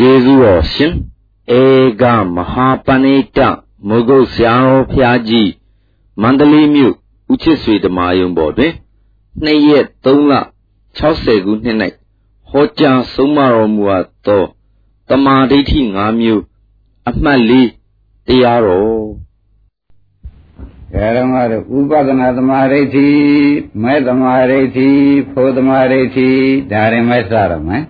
ကျေးဇူးတော်ရှင်ဧကမဟာပဏိတမုဂုတ်ဆရာတော်ဖျားကြီးမန္တလေးမြို့ဦးချစ်ဆွေဓမ္မယုံပေါ်တွင်2ရက်3လ60ခုနှစ်၌ဟောကြားဆုံးမတော်မူအပ်သောတမာဒိဋ္ဌိ5မျိုးအမှတ်၄တရားတော်ဓမ္မတို့ဥပဒနာသမာဓိဋ္ဌိမဲသမာဓိဋ္ဌိဖို့သမာဓိဋ္ဌိဒါရင်မဲစရမယ်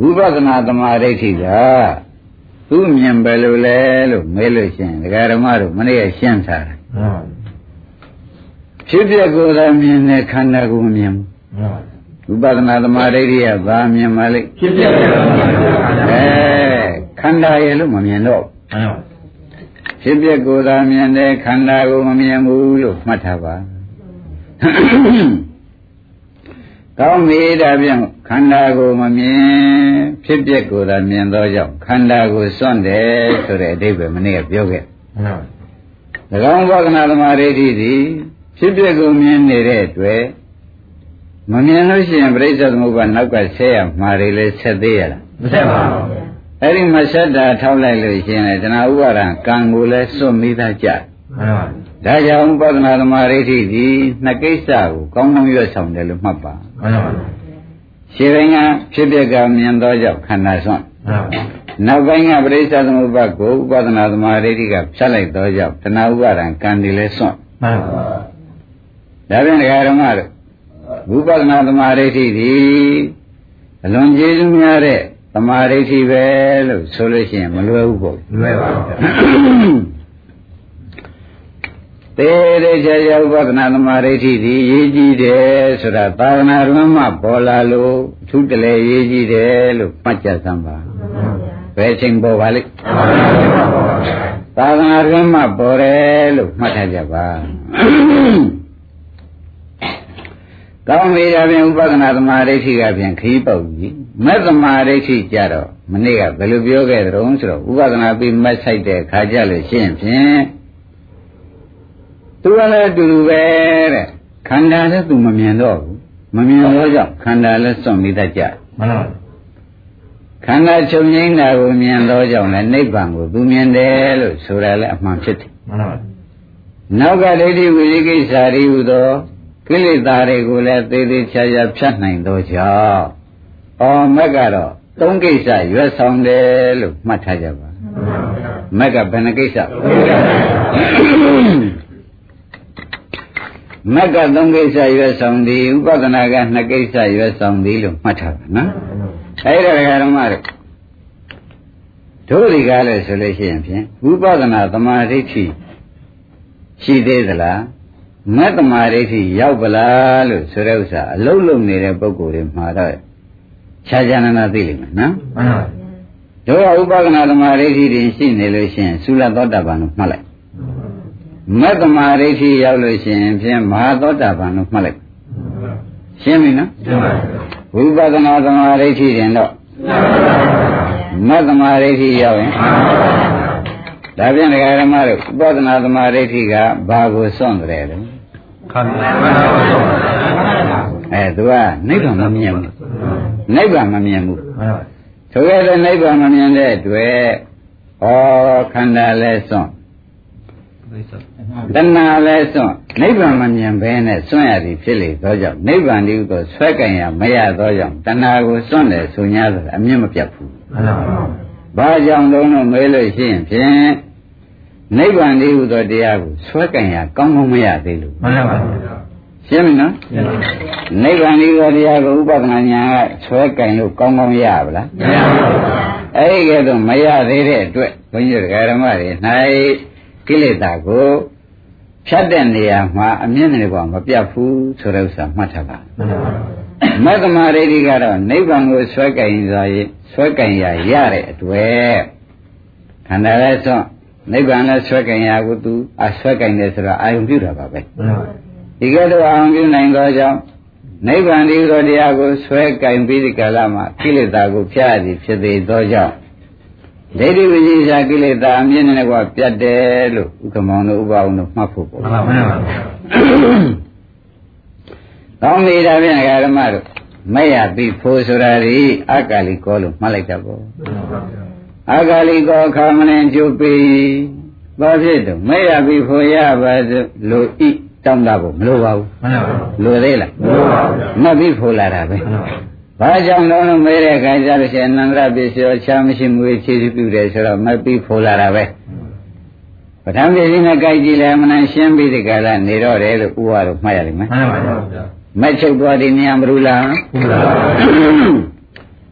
ဝိပဿနာသမာဓိဋ္ဌိကသူ့မြင်ပဲလို့လဲလို့မေးလို့ရှိရင်ဒကာဓမ္မတို့မနေ့ကရှင်းထားတယ်ဖြစ်ပြကိုယ်သာမြင်တဲ့ခန္ဓာကိုမမြင်ဘူးဝိပဿနာသမာဓိဋ္ဌိကသာမြင်ပါလိမ့်ဖြစ်ပြကိုယ်သာမြင်တဲ့ခန္ဓာအဲခန္ဓာရဲ့လို့မမြင်တော့ဖြစ်ပြကိုယ်သာမြင်တဲ့ခန္ဓာကိုမမြင်ဘူးလို့မှတ်ထားပါကောင်းပြီဒါပြန် ခန္ဓာကိုမမြင်ဖြစ်ပျက်ကိုသာမြင်သောကြောင့်ခန္ဓာကိုစွန့်တယ်ဆိုတဲ့အဓိပ္ပာယ်မနေ့ကပြောခဲ့မှန်ပါဘူး၎င်းဘောကနာသမာဓိဋ္ဌိသည်ဖြစ်ပျက်ကိုမြင်နေတဲ့အတွက်မမြင်လို့ရှိရင်ပြိဿသမုပ္ပါနောက်ကဆက်ရမှာတွေလဲဆက်သေးရလားမဆက်ပါဘူးအဲ့ဒီမဆက်တာထောက်လိုက်လို့ရှိရင်လည်းတဏှာဥပါဒံကံကိုလည်းစွန့်မိသားကြမှန်ပါဘူးဒါကြောင့်ပဒနာသမာဓိဋ္ဌိဒီနှစ်ကိစ္စကိုကောင်းကောင်းရွတ်ဆောင်တယ်လို့မှတ်ပါမှန်ပါ ပါရှင်းပိုင်းကဖြစ်ပြကမြင်သောကြောင့်ခန္ဓာဆွန့်မှန်ပါနောက်ပိုင်းကပရိစ္ဆသမုပ္ပါကိုဥပဒနာသမာဓိဋ္ဌိကဖြတ်လိုက်သောကြောင့်တဏှာဥပါဒံကံဒီလဲဆွန့်မှန်ပါဒါပြန်ဒကာဓမ္မတို့ဥပဒနာသမာဓိဋ္ဌိဒီအလွန်ကျေးဇူးများတဲ့သမာဓိဋ္ဌိပဲလို့ဆိုလို့ရှိရင်မလွယ်ဘူးပေါ့လွယ်ပါဘူး သေရေချာယဥပဒနာသမာဓိဋ္ဌိဒီရေးကြည့်တယ်ဆိုတာသာသနာ့ရမပေါ်လာလို့အထူးတလဲရေးကြည့်တယ်လို့မှတ်ကြစမ်းပါဘယ်ချိန်ပေါ်ပါလိမ့်သာသနာ့ရမပေါ်တယ်လို့မှတ်ထားကြပါကောင်းပြီဒါဖြင့်ဥပဒနာသမာဓိဋ္ဌိကဖြင့်ခီးပေါက်ကြီးမက်သမာဓိဋ္ဌိကြတော့မနေ့ကဘယ်လိုပြောခဲ့သလဲဆိုတော့ဥပဒနာပြီးမက်ဆိုင်တဲ့ခါကြလို့ရှင်းဖြင့် သူကလည်းအတူတူပဲတဲ့ခန္ဓာလည်းသူမမြင်တော့ဘူးမမြင်တော့ကြောင့်ခန္ဓာလည်းစွန့်ပြီးတတ်ကြမှန်ပါခန္ဓာချုပ်ငိမ့်တာကိုမြင်တော့ကြောင့်လည်းနိဗ္ဗာန်ကိုသူမြင်တယ်လို့ဆိုတာလည်းအမှန်ဖြစ်တယ်မှန်ပါနောက်ကဒိဋ္ဌိဝိရိကိစ္စရိဟုသောကိလေသာတွေကိုလည်းသေသေးချာချာဖြတ်နိုင်သောကြောင့်အော်မက်ကတော့သုံးကိစ္စရွယ်ဆောင်တယ်လို့မှတ်ထားကြပါမက်ကဘယ်နှကိစ္စ မက္ကသုံးကိစ္စရွယ်ဆောင်သည်ဥပဒနာကနှစ်ကိစ္စရွယ်ဆောင်သည်လို့မှတ်ထားပါနော်အဲ့ဒါဓမ္မတို့တို့ဒီကားလဲဆိုလို့ရှိရင်ဖြင့်ဝိပဿနာသမာဓိဋ္ဌိရှိသေးသလားမတ္တမာဒိဋ္ဌိရောက်ပလားလို့ဆိုတဲ့ဥစ္စာအလုံးလုံးနေတဲ့ပုဂ္ဂိုလ်တွေမှာတော့ခြားခြားနာနာသိလိမ့်မယ်နော်မှန်ပါဘူးတို့ဥပဒနာသမာဓိဋ္ဌိတွေရှိနေလို့ရှိရင်သုလသောတာပန်လို့မှတ်လိုက် မက္ကမာဒိဋ္ဌိရောက်လို့ရှိရင်ဖြင့်မဟာသောတာပန်လို့မှတ်လိုက်ရှင်းပြီနော်ရှင်းပါပြီဝိပဿနာသမာဓိဋ္ဌိရင်တော့မက္ကမာဒိဋ္ဌိရောက်ရင်ဒါပြန်ဒကာဓမ္မတို့ဥပဒနာသမာဓိဋ္ဌိကဘာကိုစွန့်တယ်လဲခန္ဓာအဲသူကနိဗ္ဗာန်မမြင်ဘူးနိဗ္ဗာန်မမြင်ဘူးဆိုရတဲ့နိဗ္ဗာန်မမြင်တဲ့အတွက်ဩခန္ဓာလဲစွန့် တဏှာလည်းစွန့်နိဗ္ဗာန်မမြင်ဘဲနဲ့စွန့်ရသည်ဖြစ်လေသောကြောင့်နိဗ္ဗာန်ဒီဥသောဆွဲကင်ရမရသောကြောင့်တဏှာကိုစွန့်တယ်ဆို냐ဆိုအမြင့်မပြတ်ဘူးမှန်ပါဘူးဘာကြောင့်လုံးလို့မေးလို့ရှိရင်ဖြင့်နိဗ္ဗာန်ဒီဥသောတရားကိုဆွဲကင်ရကောင်းကောင်းမရသေးလို့မှန်ပါဘူးရှင်းပြီနော်နိဗ္ဗာန်ဒီဥသောတရားကိုဥပဒနာညာကဆွဲကင်လို့ကောင်းကောင်းရပါလားမရပါဘူးအဲ့ဒီကဲတော့မရသေးတဲ့အတွက်ဘုန်းကြီးတို့ဓမ္မတွေ၌ကိလေသာကို ဖြတ်တဲ့နေရာမှာအမြင့်နေကွာမပြတ်ဘူးဆိုတဲ့ဥစ္စာမှတ်ထားပါမက္ကမရိတိကတော့နိဗ္ဗာန်ကိုဆွဲကင်စွာဆွဲကင်ရရတဲ့အတွက်ခန္ဓာလည်းဆွနိဗ္ဗာန်လည်းဆွဲကင်ရကိုသူအဆွဲကင်တယ်ဆိုတော့အာယုံပြုတာပါပဲဒီကဲတော့အာယုံပြုနိုင်သောကြောင့်နိဗ္ဗာန်ဒီသောတရားကိုဆွဲကင်ပြီးဒီကာလမှာကိလေသာကိုဖျားသည်ဖြစ်သေးသောကြောင့် ဒိဋ္ဌိဝိဇိစာကိလေသာအမြင့်နဲ့ကွာပြတ်တယ်လို့ဥက္ကမောင်တို့ဥပအောင်တို့မှတ်ဖို့ပေါ့မှန်ပါပါကောင်းပြီဒါဖြင့်ဓမ္မတို့မဲ့ရပြီဖို့ဆိုတာဒီအကာလီကောလို့မှတ်လိုက်တာပေါ့အကာလီကောခါမနေကျုပ်ပြီဘာဖြစ်တော့မဲ့ရပြီဖို့ရပါလို့ဤတောင်းတာကိုမလိုပါဘူးမှန်ပါဘူးလိုသေးလားမလိုပါဘူးမှတ်ပြီးဖို့လာတာပဲ ဘာကြောင့်လုံးလုံးမဲတဲ့ခါကျလို့ရှိရင်အနန္တရပစ္စယောချာမရှိမွေခြေပြုတယ်ဆိုတော့မှတ်ပြီးဖို့လာတာပဲပထမပစ္စည်းနဲ့ကြိုက်ကြည့်လဲအမှန်ရှင်းပြီးဒီကလာနေတော့တယ်လို့ဥပါတော့မှတ်ရလိမ့်မယ်မှန်ပါပါဗျာမချုပ်သွားဒီနေရာမရူလားမှန်ပါပါ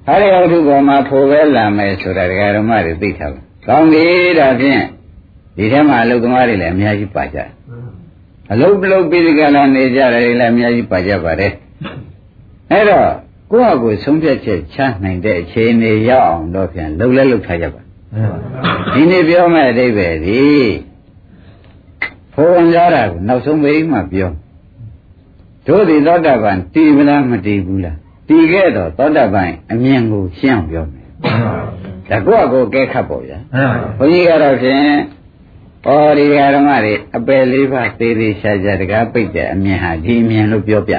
ဟာရယုတ်ဘောမှာဖိုပဲလာမယ်ဆိုတာဒကာဓမ္မတွေသိထားပါကောင်းပြီဒါဖြင့်ဒီထဲမှာအလုသမားတွေလည်းအများကြီးပါကြတယ်အလုပလုပြီးဒီကလာနေကြတယ်လည်းအများကြီးပါကြပါတယ်အဲ့တော့ ကိုယ့်အကိုဆုံးဖြတ်ချက်ချနိုင်တဲ့အခြေအနေရောက်အောင်တော့ဖြင့်လှုပ်လဲလှုပ်ထားကြပါဒီနေ့ပြောမဲ့အဓိပ္ပာယ်ဒီဘုံကြတာကိုနောက်ဆုံးမိမှပြောတို့ဒီသောတာပန်တည်မလားမတည်ဘူးလားတည်ခဲ့တော့သောတာပန်အမြင်ကိုရှင်းအောင်ပြောမယ်ဒါကိုယ့်အကိုကဲခတ်ပေါ့ဗျာဘုန်းကြီးကတော့ဖြင့်ဩဒီဓမ္မတွေအပယ်လေးပါးသေးသေးရှားရှားတကားပိတ်တဲ့အမြင်ဟာဒီအမြင်လို့ပြောပြ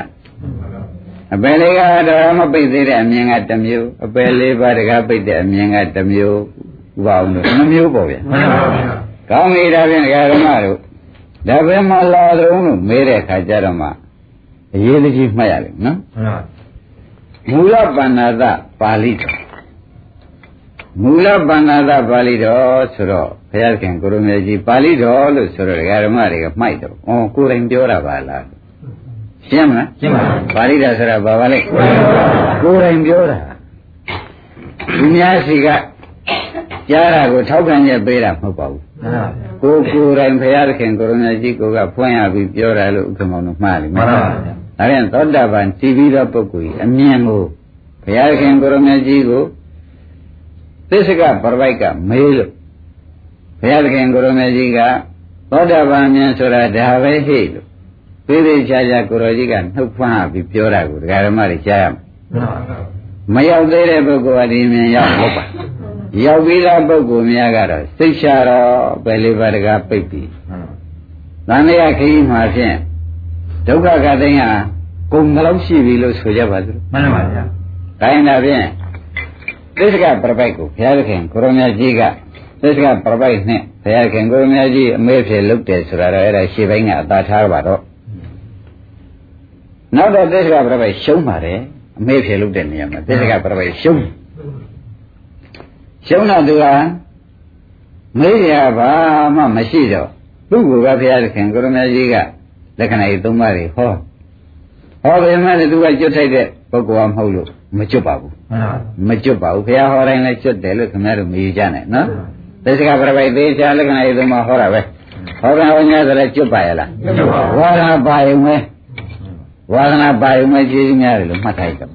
အပယ်လေးကတော့မပိတ်သေးတဲ့အမြင်ကတစ်မျိုးအပယ်လေးပါးတကားပိတ်တဲ့အမြင်ကတစ်မျိုးဥပအောင်လို့နှမျိုးပေါ့ဗျာမှန်ပါဗျာကောင်းပြီဒါဖြင့်ဓမ္မတို့ဒါပဲမလာတော့လို့မေးတဲ့ခါကျတော့မှအရေးကြီးမှတ်ရလိမ့်နော်မှန်ပါမူလပဏ္ဏသပါဠိတော်မူလပဏ္ဏသပါဠိတော်ဆိုတော့ဘုရားခင်ကိုရမေကြီးပါဠိတော်လို့ဆိုတော့ဓမ္မတွေကမှိုက်တော့ဩကိုယ်တိုင်ပြောတာပါလား ရှင်းမလားရှင်းပါပါဠိတော်ဆိုတာဘာပါလဲကိုယ်တိုင်ပြောတာသူများစီကကြားတာကိုထောက်ခံချက်ပေးတာမဟုတ်ပါဘူးကိုကိုယ်တိုင်ဘုရားခင်ကိုရမေကြီးကိုကဖွင့်ရပြီးပြောတာလို့ဥက္ကမောင်တို့မှားလိမ့်မယ်မှန်ပါဗျာဒါပြန်သောတာပန်တည်ပြီးသောပုဂ္ဂိုလ်ကြီးအမြင်ကိုဘုရားခင်ကိုရမကြီးကိုသစ္စကပရပိုက်ကမေးလို့ဘုရားခင်ကိုရမကြီးကသောတာပန်မြင်ဆိုတာဒါပဲဟိလို့ သေးသေးချာချာကိုရောကြီးကနှုတ်ဖွမ်းပြီးပြောတာကိုဒကာဓမ္မတွေကြားရမယ်မရောက်သေးတဲ့ပုဂ္ဂိုလ်ကဒီမြင်ရောက်ဟုတ်ပါရောက်ပြီးသားပုဂ္ဂိုလ်များကတော့စိတ်ချတော့ပဲလေးပါးတကားပိတ်ပြီးသံဃာခရီးမှာဖြင့်ဒုက္ခကသိန်းဟာကုန်မလောက်ရှိပြီလို့ဆိုကြပါစို့မှန်ပါဗျာ။ဒါရင်ဒါဖြင့်သစ္စကပြပိုက်ကိုဘုရားခင်ကိုရမကြီးကသစ္စကပြပိုက်နဲ့ဘုရားခင်ကိုရမကြီးအမေဖြစ်လုပ်တယ်ဆိုတာတော့အဲ့ဒါရှေ့ပိုင်းကအသာထားပါတော့။ နောက်တော့သစ္စကပြပိုက်ရှုံးပါတယ်အမေဖြစ်လုပ်တဲ့နေရာမှာသစ္စကပြပိုက်ရှုံးရှုံးတော့သူကမေးရဘာမှမရှိတော့သူ့ကိုယ်ကဘုရားခင်ကိုရမကြီးကလက္ခဏာကြီးသုံးပါးတွေဟောဟောပေမဲ့သူကကျွတ်ထိုက်တဲ့ပုဂ္ဂိုလ်ကမဟုတ်လို့မကျွတ်ပါဘူးမကျွတ်ပါဘူးဘုရားဟောတိုင်းလည်းကျွတ်တယ်လို့ခင်ဗျားတို့မယူကြနဲ့နော်သစ္စကပရပိုက်သေးချာလက္ခဏာကြီးသုံးပါးဟောတာပဲဟောကံဟောညာဆိုလည်းကျွတ်ပါရဲ့လားဝါဒနာပါယုံပဲ ဝါဒနာပါယုံပဲကျေးဇူးများတယ်လို့မှတ်ထားကြပါ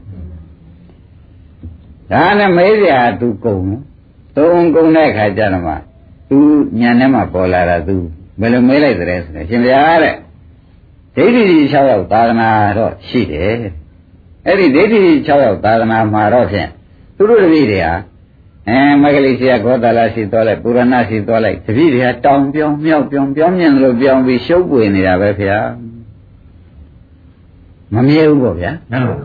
ဒါနဲ့မေးစရာသူကုန်သုံးကုန်တဲ့ခါကျတော့မှသူညံထဲမှာပေါ်လာတာသူဘယ်လိုမေးလိုက်တဲ့ဆိုတော့ရှင်ဗျာတဲ့ဒိဋ္ဌိကြီး6ယောက်သာသနာတော့ရှိတယ်အဲ့ဒီဒိဋ္ဌိကြီး6ယောက်သာသနာမှာတော့ဖြင့်သူတို့တပည့်တွေဟာအဲမဂလိဆရာဂောတလာရှိသွားလိုက်ပုရဏရှိသွားလိုက်တပည့်တွေကတောင်ပြောင်းမြောက်ပြောင်းပြောင်းမြင်လို့ပြောင်းပြီးရှုပ်ပွေနေတာပဲဗျာ မမြဲဘူးပေါ့ဗျာမှန်ပါ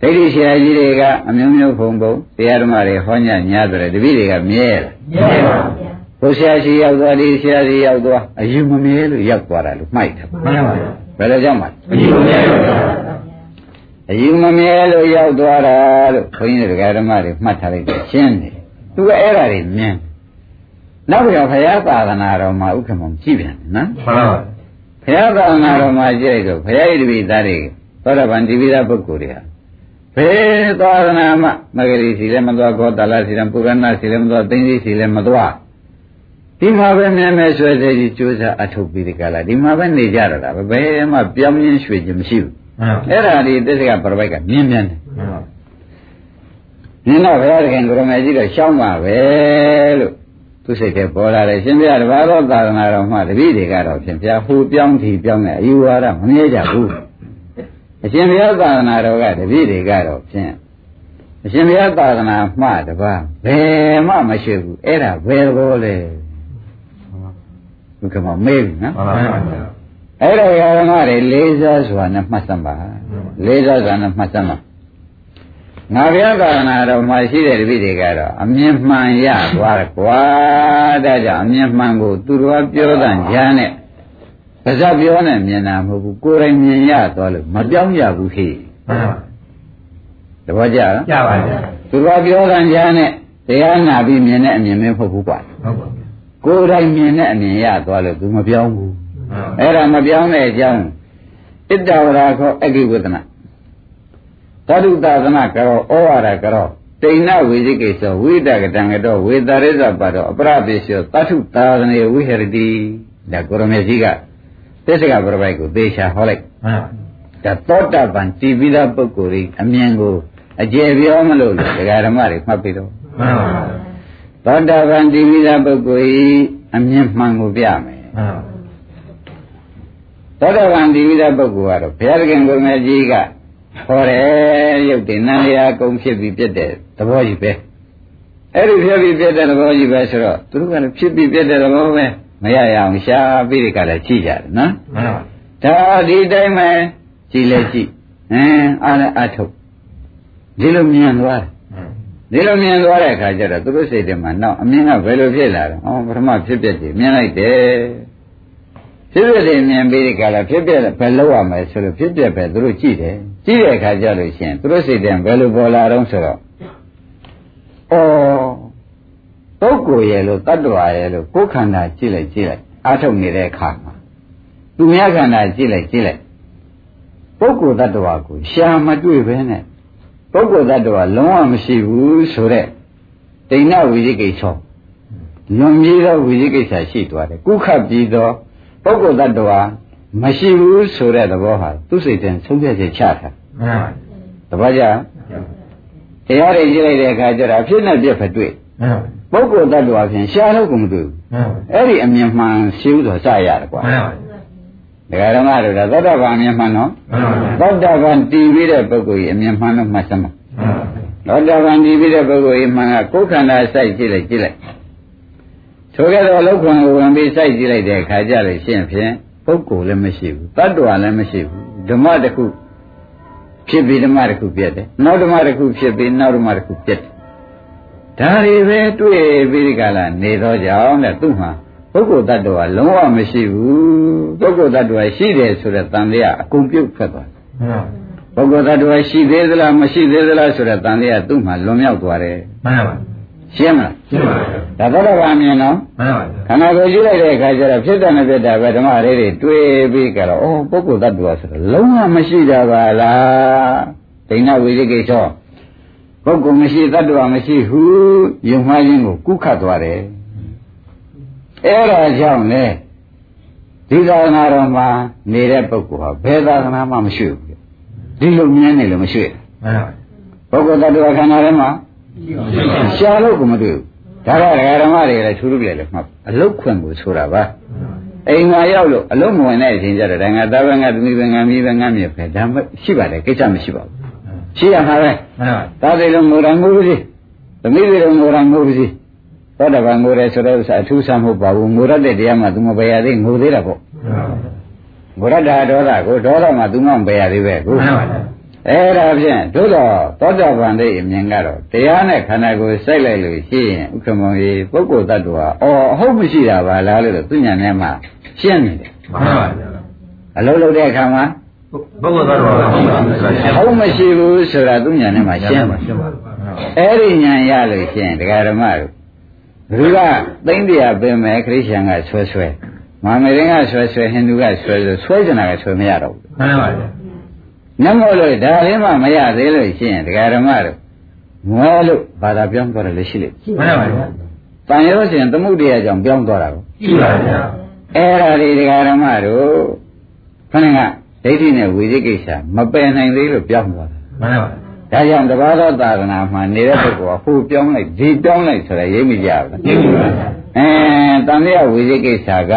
ဒိဋ္ဌိဆရာကြီးတွေကအမျိုးမျိုးဖုံဖုံတရားဓမ္မတွေဟောညညာဆိုတဲ့တပည့်တွေကမြဲလားမြဲပါဗျာဘုရားရှိရောက်သွားဒီဆရာကြီးရောက်သွားအယူမမြဲလို့ရောက်သွားတာလို့မှိုက်တယ်မှန်ပါဗျာဘယ်လိုကြောင့်မှအယူမမြဲလို့အယူမမြဲလို့ရောက်သွားတာလို့ခွင်းရဓမ္မတွေမှတ်ထားလိုက်တယ်ရှင်းတယ်သူကအဲ့ဒါတွေမြင်နောက်ပြီးတော့ဘုရားသာသနာတော်မှာဥက္ကမောင်ကြည့်ပြန်နော်မှန်ပါဘုရားသာသနာတော်မှာကြည့်လိုက်တော့ဘုရားဣတိပိသားတွေ သောတာပန်ဒီပိသားပုဂ္ဂိုလ်တွေဟာဘယ်သာသနာမှမဂရီစီလည်းမသွားကောတာလစီလည်းပုရဏစီလည်းမသွားသိသိစီလည်းမသွားဒီမှာပဲမြဲမြဲဆွဲသေးကြီးကြိုးစားအထုတ်ပြီးဒီကလာဒီမှာပဲနေကြရတာပဲဘယ်မှပြောင်းရင်းရွှေ့ခြင်းမရှိဘူးအဲ့ဒါဒီသစ္စကပရပိုက်ကမြင်းမြန်းတယ်မြင်းတော့ဘုရားသခင်ကိုရမေကြီးတော့ရှောင်းပါပဲလို့သူစိတ်ထဲပေါ်လာတယ်ရှင်ပြတပါးသောသာသနာတော်မှတပည့်တွေကတော့ဖြင့်ပြဟိုပြောင်းထီပြောင်းတဲ့အယူဝါဒမမြဲကြဘူး အရှင်ဘုရားသာသနာတော်ကတပည့်တွေကတော့ဖြင့်အရှင်ဘုရားသာသနာမှတပါးဘယ်မှမရှိဘူးအဲ့ဒါဘယ်လိုလဲဘုကမမေးပြီနော်မှန်ပါဗျာအဲ့တော့ယာရမတွေလေးစားစွာနဲ့မှတ်စမ်းပါလေးစားစွာနဲ့မှတ်စမ်းပါငါဘုရားသာသနာတော်မှာရှိတဲ့တပည့်တွေကတော့အမြင်မှန်ရသွားတယ်ကွာဒါကြောင့်အမြင်မှန်ကိုသူတော်ပြောတဲ့ဉာဏ်နဲ့ ပါဇက်ပြောနဲ့မြင်တာမဟုတ်ဘူးကိုယ်တိုင်မြင်ရသွားလို့မပြောင်းရဘူးဟိမှန်ပါတပည့်ကြလားကြပါဗျာသူတော်ပြောတဲ့ဉာဏ်နဲ့တရားနာပြီးမြင်တဲ့အမြင်မင်းမဟုတ်ဘူးကွာဟုတ်ပါဗျာကိုယ်တိုင်မြင်တဲ့အမြင်ရသွားလို့သူမပြောင်းဘူးမှန်ပါအဲ့ဒါမပြောင်းတဲ့အကြောင်းဣတ္တဝရာခောအကိဝဒနာသတုသသနာကရောဩဝါဒကရောတိဏဝိဇိကိသောဝိတကတံကတောဝေတရိဇပါတောအပရပိရှောသတ္ထုသာသနေဝိဟရတိဒါကိုရမေကြီးက သစ္စကပရပိုက်ကိုသေချာဟောလိုက်မှန်ပါဒါသောတာပန်တည်ပြီးသားပုဂ္ဂိုလ်ကြီးအမြင်ကိုအကျေပြောမလို့လို့ဒကာဓမ္မတွေမှတ်ပြီးတော့မှန်ပါသောတာပန်တည်ပြီးသားပုဂ္ဂိုလ်ကြီးအမြင်မှန်ကိုပြမယ်မှန်ပါသောတာပန်ဒီဝိဒပုဂ္ဂိုလ်ကတော့ဘုရားသခင်ကိုယ်မြတ်ကြီးကဟောတယ်ရုပ်တင်နန္တရားကုံဖြစ်ပြီးပြတ်တဲ့သဘောကြီးပဲအဲ့ဒီဖြစ်ပြီးပြတ်တဲ့သဘောကြီးပဲဆိုတော့သူတို့ကလည်းဖြစ်ပြီးပြတ်တဲ့သဘောပဲ မရရအောင်ရှားပြီးဒီကလည်းကြည့်ကြတယ်နော်မှန်ပါဒါဒီတိုင်းပဲကြည်လဲကြည့်ဟင်းအားလည်းအထုတ်ဒီလိုမြင်သွားတယ်ဒီလိုမြင်သွားတဲ့အခါကျတော့သူတို့စိတ်ထဲမှာနောက်အမြင်ကဘယ်လိုဖြစ်လာလဲဩပထမဖြစ်ပြတယ်မြင်လိုက်တယ်ဖြစ်ပြတယ်မြင်ပြီးဒီကလာဖြစ်ပြတယ်ဘယ်လောက်ရမလဲဆိုလို့ဖြစ်ပြပဲသူတို့ကြည့်တယ်ကြည့်တဲ့အခါကျလို့ရှိရင်သူတို့စိတ်ထဲဘယ်လိုပေါ်လာတော့ဆိုတော့ဩ ပုဂ္ဂိုလ်ရဲ့လို့တ attva ရဲ့လို့ကိုယ်ခန္ဓာကြည့်လိုက်ကြည့်လိုက်အထုတ်နေတဲ့အခါမှာသူများခန္ဓာကြည့်လိုက်ကြည့်လိုက်ပုဂ္ဂိုလ်တ attva ကိုရှာမတွေ့ပဲနဲ့ပုဂ္ဂိုလ်တ attva လုံးဝမရှိဘူးဆိုတဲ့ဒိဋ္ဌဝိသိကိစ္စလွန်ပြီးသောဝိသိကိစ္စရှိသွားတယ်ကုခတ်ပြီးသောပုဂ္ဂိုလ်တ attva မရှိဘူးဆိုတဲ့သဘောဟာသူစိတ်ထဲဆုံးဖြတ်ချက်ချတာမှန်ပါတပတ်ကြတရားတွေကြည့်လိုက်တဲ့အခါကျတော့အဖြစ်နဲ့ပြက်ဖက်တွေ့မှန်ပါ ပုဂ္ဂိုလ်တ attva ဖြင့်ရှားလို့ကိုမတွေ့ဘူးမှန်ပါအဲ့ဒီအမြင်မှန်ရှိဥစွာစရတယ်ကွာမှန်ပါဒကာဓမ္မတို့ဒါသောတာပန်အမြင်မှန်နော်မှန်ပါသောတာပန်တည်ပြီးတဲ့ပုဂ္ဂိုလ်ကြီးအမြင်မှန်လို့မှတ်စမ်းပါသောတာပန်တည်ပြီးတဲ့ပုဂ္ဂိုလ်ကြီးမှန်ကကိုယ်ခန္ဓာစိုက်ကြည့်လိုက်ကြည့်လိုက်ထိုကဲ့သို့အလုတ်ခွန်ကိုဝင်ပြီးစိုက်ကြည့်လိုက်တဲ့အခါကျလို့ရှင်းဖြင့်ပုဂ္ဂိုလ်လည်းမရှိဘူးတ attva လည်းမရှိဘူးဓမ္မတစ်ခုဖြစ်ပြီးဓမ္မတစ်ခုပြတ်တယ်နောက်ဓမ္မတစ်ခုဖြစ်ပြီးနောက်ဓမ္မတစ်ခုပြတ်တယ် ဒါတွေပဲတွေ့ပြီးဒီကလာနေတော့ကြောင့်တဲ့သူ့မှာပုဂ္ဂိုလ်တ attva လုံးဝမရှိဘူးပုဂ္ဂိုလ်တ attva ရှိတယ်ဆိုတဲ့တန်တရားအကုန်ပြုတ်ထွက်သွားတယ်မှန်ပါပုဂ္ဂိုလ်တ attva ရှိသေးသလားမရှိသေးသလားဆိုတဲ့တန်တရားသူ့မှာလွန်မြောက်သွားတယ်မှန်ပါရှင်းမလားရှင်းပါဗျာဒါသောတာပန်မြင်နော်မှန်ပါခန္ဓာကိုယ်ကြည့်လိုက်တဲ့အခါကျတော့ဖြစ်တဲ့နဲ့ဖြစ်တာပဲဓမ္မလေးတွေတွေ့ပြီးကြတော့ဩပုဂ္ဂိုလ်တ attva ဆိုတော့လုံးဝမရှိတာပါလားဒိဋ္ဌဝိသိကိစ္စ ပုဂ္ဂိုလ်မရှိတ attva မရှိဟုယုံမှားခြင်းကိုကုခတ်သွားတယ်အဲ့ဒါကြောင့်လေဒီသာသနာတော်မှာနေတဲ့ပုဂ္ဂိုလ်ဟာဘယ်သာသနာမှမရှိဘူးဒီလိုမြင်နေလို့မရှိမှန်ပါပုဂ္ဂိုလ်တ attva ခန္ဓာထဲမှာရှားလို့ကိုမတွေ့ဘူးဒါကဒကာဓမ္မတွေလည်းထူးထူးလည်းလည်းမှတ်အလုတ်ခွင့်ကိုဆိုတာပါအိမ်မှာရောက်လို့အလုံးမဝင်တဲ့အချိန်ကျတော့ဒါငါသားပဲငါသမီးပဲငါမီးပဲငါမြေပဲဒါမှရှိပါတယ်ကိစ္စမရှိပါဘူး ရှိရမှာပဲမှန်ပါသားတွေလုံးငိုရငိုပါစေသမီးတွေလုံးငိုရငိုပါစေသောတာပန်ငိုတယ်ဆိုတော့ဥစ္စာအထူးဆန်းမဟုတ်ပါဘူးငိုရတဲ့တရားမှသူမပယ်ရသေးငိုသေးတာပေါ့ငိုရတာဒေါသကိုဒေါသမှသူမမပယ်ရသေးပဲကိုမှန်ပါအဲ့ဒါဖြင့်တို့တော့သောတာပန်တဲ့မြင်ကတော့တရားနဲ့ခန္ဓာကိုယ်စိုက်လိုက်လို့ရှိရင်ဥက္ကမောကြီးပုဂ္ဂိုလ်တ attva အော်အဟုတ်မရှိတာပါလားလို့သူညာထဲမှာရှင်းနေတယ်မှန်ပါအလုံးလုံးတဲ့အခါမှာ ပုဂ္ဂိုလ်သားတော်ဟုတ်ပါဘူးရှင်းအဟုတ်မရှိဘူးဆိုတာသူညာထဲမှာရှင်းပါပါရှင်းပါအဲ့ဒီညာရလို့ရှိရင်တရားဓမ္မတို့ဘုရားသိမ့်တရားပင်မဲ့ခရစ်ယာန်ကဆွဲဆွဲမာမေရင်ကဆွဲဆွဲဟိန္ဒူကဆွဲဆွဲဆွဲကြတာကဆွဲမရတော့ဘူးမှန်ပါနမောလို့ဒါလေးမှမရသေးလို့ရှိရင်တရားဓမ္မတို့ငွဲလို့ဘာသာပြောင်းသွားတယ်လေရှိလိမ့်မှန်ပါတန်ရောရှင်သမုဒ္ဒရာကြောင့်ပြောင်းသွားတာကိုကြည့်ပါဗျာအဲ့ဒါလေးတရားဓမ္မတို့ခဏက ဒိဋ္ဌိနဲ့ဝိသိကိစ္စမပယ်နိုင်သေးလို့ပြောင်းသွားတာမှန်ပါဒါကြောင့်တပါးသောသာသနာမှာနေတဲ့ပုဂ္ဂိုလ်ကဟိုပြောင်းလိုက်ဒီပြောင်းလိုက်ဆိုတာရိပ်မိကြဘူးကြည့်ပါဗျာအဲတန်တရားဝိသိကိစ္စက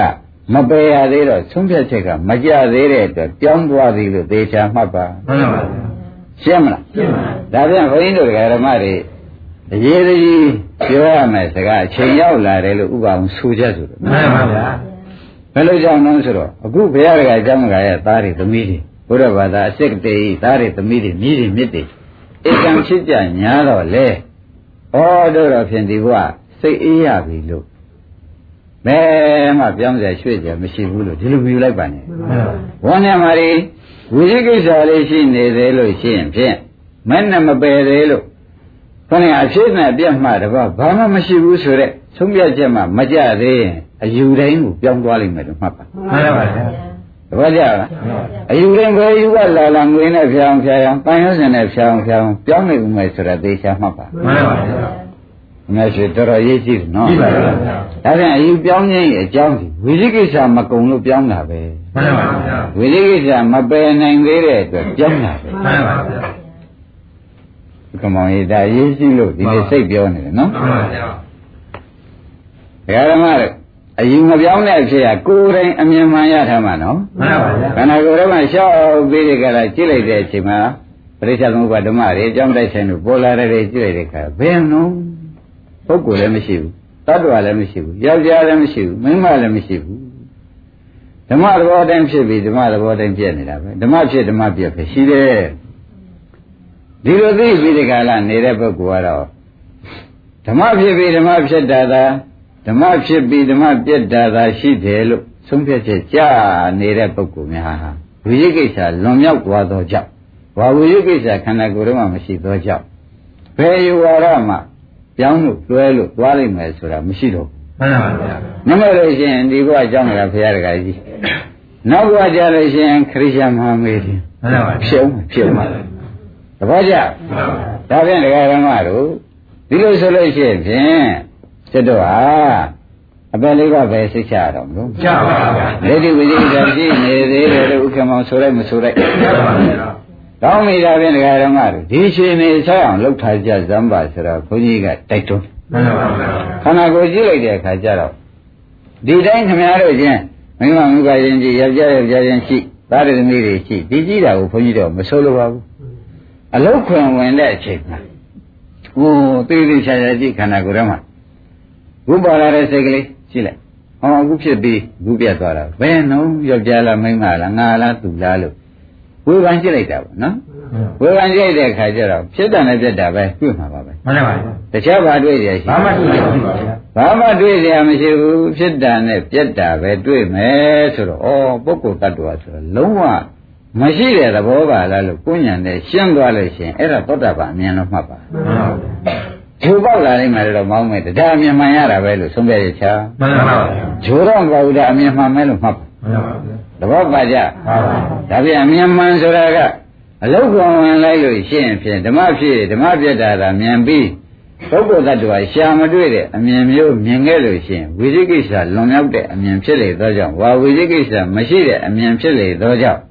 မပယ်ရသေးတော့သုံးဖြတ်ချက်ကမကြသေးတဲ့အတွက်ပြောင်းသွားသည်လို့သေချာမှတ်ပါမှန်ပါရှင်းမလားရှင်းပါဒါပြန်ဘုန်းကြီးတို့ဓမ္မတွေအရေးကြီးပြောရမယ်စကားအချိန်ရောက်လာတယ်လို့ဥပအောင်ဆိုကြဆိုတယ်မှန်ပါဗျာ ဘယ်လိုကြောင့်လဲဆိုတော့အခုဘုရားကအကြောင်းကရဲ့သားတွေသမီးတွေဘုရားဘာသာအစစ်တေးသားတွေသမီးတွေမြည်တွေမြစ်တွေဧကံဖြစ်ကြညာတော့လေဩတို့တော့ဖြင့်ဒီဘုရားစိတ်အေးရပြီလို့ဘယ်မှပြောင်းစရာရွှေ့စရာမရှိဘူးလို့ဒီလိုမြူလိုက်ပါနဲ့ဝန်းထဲမှာဒီဝိသိကိစ္စလေးရှိနေသေးလို့ရှိရင်ဖြင့်မနဲ့မပယ်သေးလို့ခொနဲ့အဖြစ်နဲ့ပြတ်မှတပါဘာမှမရှိဘူးဆိုတော့သုံးပြချက်မှမကြသေးရင် အယူတိုင်းကိုပြောင်းသွားလိမ့်မယ်လို့မှတ်ပါမှန်ပါဗျာတပည့်ကြလားအယူတိုင်းပဲယူကလာလာငွေနဲ့ဖြောင်းဖြောင်းပန်းရုံးစင်နဲ့ဖြောင်းဖြောင်းပြောင်းနေဦးမယ်ဆိုတော့သေချာမှတ်ပါမှန်ပါဗျာအမေရှိတော်တော်ရေးကြည့်တယ်နော်ကြည့်ပါဗျာဒါပြန်အယူပြောင်းခြင်းရဲ့အကြောင်းဒီဝိသိကိစ္စမကုံလို့ပြောင်းတာပဲမှန်ပါဗျာဝိသိကိစ္စမပယ်နိုင်သေးတဲ့အတွက်ပြောင်းတာပဲမှန်ပါဗျာကမောင်ရေးဒါရေးကြည့်လို့ဒီနေ့စိတ်ပြောနေတယ်နော်မှန်ပါဗျာဘုရားဓမ္မတို့ အယူမပြောင်းတဲ့အဖြစ်ကကိုယ်တိုင်အမြင်မှန်ရထားမှာနော်မှန်ပါဗျာခန္ဓာကိုယ်ထဲမှာရှောက်ပြီးဒီကလာကြည့်လိုက်တဲ့အချိန်မှာပရိစ္ဆေသမုပ္ပါဓမ္မတွေအကြောင်းတိုက်ဆိုင်လို့ပေါ်လာတဲ့တွေကြည့်လိုက်တဲ့အခါဘယ်နှုံပုဂ္ဂိုလ်လည်းမရှိဘူးတ attva လည်းမရှိဘူးယောက်ျားလည်းမရှိဘူးမိန်းမလည်းမရှိဘူးဓမ္မသဘောတိုင်းဖြစ်ပြီးဓမ္မသဘောတိုင်းပြည့်နေတာပဲဓမ္မဖြစ်ဓမ္မပြည့်ပဲရှိတယ်ဒီလိုသိပြီးဒီကလာနေတဲ့ပုဂ္ဂိုလ်ကတော့ဓမ္မဖြစ်ပြီးဓမ္မဖြစ်တာသာ ဓမ္မဖြစ်ပြီးဓမ္မပြည့်တာသာရှိတယ်လို့ဆုံးဖြတ်ချက်ကြနေတဲ့ပုဂ္ဂိုလ်များဟာဝိရိကိစ္စလွန်မြောက်သွားသောကြောင့်ဘာဝိရိကိစ္စခန္ဓာကိုယ်ထဲမှာမရှိသောကြောင့်ဘယ်ယူဝါဒမှပြောင်းလို့တွဲလို့သွားလိမ့်မယ်ဆိုတာမရှိတော့ဘူးမှန်ပါဗျာနမလို့ရှိရင်ဒီဘုရားကြောင်းနေတာဘုရားတကားကြီးနောက်ဘုရားကြလို့ရှိရင်ခရစ်ယာန်မဟာမေတီမှန်ပါဖြုံးဖြုံးပါသဘောကျဒါဖြင့်ဒကာရမတို့ဒီလိုဆိုလို့ရှိရင်ဖြင့် စိတ်တော့ဟာအပယ်လေးကပဲစိတ်ချရတော့မလို့ကြပါဗျာဒိဋ္ဌိဝိသေကရှိနေသေးတယ်လို့ဥက္ကမောင်ဆိုလိုက်မဆိုလိုက်ကြပါဗျာကောင်းပြီဒါဖြင့်ဒကာရမတို့ဒီရှင်နေဆက်အောင်လှုပ်ထားကြဇမ်းပါဆိုတော့ဘုန်းကြီးကတိုက်တွန်းမှန်ပါဗျာခန္ဓာကိုယ်ကြည့်လိုက်တဲ့အခါကျတော့ဒီတိုင်းခင်ဗျားတို့ချင်းမိမမူကရင်ကြီးယောက်ျားယောက်ျားချင်းရှိသားရသမီးတွေရှိဒီကြည့်တာကိုဘုန်းကြီးတို့မဆိုးလို့ပါဘူးအလုတ်ခွင်ဝင်တဲ့အချိန်မှာဟိုတိတိကျကျကြည့်ခန္ဓာကိုယ်ထဲမှာ ခုပေါ်လာတဲ့စိတ်ကလေးရှိလိုက်ဟောအခုဖြစ်ပြီးခုပြတ်သွားတာဘယ်နှုံးယောက်ျားလားမိန်းမလားငါလားသူလားလို့ဝေဖန်ကြည့်လိုက်တာပေါ့နော်ဝေဖန်ကြည့်တဲ့အခါကျတော့ဖြစ်တယ်နဲ့ပြတ်တာပဲတွေ့မှာပါပဲမှန်ပါပါတခြားဘာတွေ့ရရှိဘာမှတွေ့ရမရှိပါဘူးဘာမှတွေ့ရမရှိဘူးဖြစ်တာနဲ့ပြတ်တာပဲတွေ့မယ်ဆိုတော့ဩပုဂ္ဂိုလ်တ attva ဆိုတော့လုံးဝမရှိတဲ့သဘောပါလားလို့ကိုဉဏ်နဲ့ရှင်းသွားလို့ရှင်အဲ့ဒါသောတာပန်အမြင်လို့မှတ်ပါမှန်ပါပါ ဂျိုးပေါက်လာနိုင်မယ်တော့မောင်းမယ်တရားအမြင်မှန်ရတာပဲလို့ဆုံးဖြတ်ရချာမှန်ပါဗျာဂျိုးတော့ဘာလို့ဒါအမြင်မှန်မဲလို့မှတ်ပါမှန်ပါဗျာသဘောပါကြမှန်ပါဗျာဒါပြန်အမြင်မှန်ဆိုတာကအလုတ်ကောင်ဝင်လိုက်လို့ရှိရင်ဖြင့်ဓမ္မဖြစ်ဓမ္မပြတ်တာကမြင်ပြီးပုဂ္ဂိုလ်တ attva ရှာမတွေ့တဲ့အမြင်မျိုးမြင်ခဲ့လို့ရှိရင်ဝိသိကိစ္စလွန်မြောက်တဲ့အမြင်ဖြစ်လေသောကြောင့်ဝါဝိသိကိစ္စမရှိတဲ့အမြင်ဖြစ်လေသောကြောင့်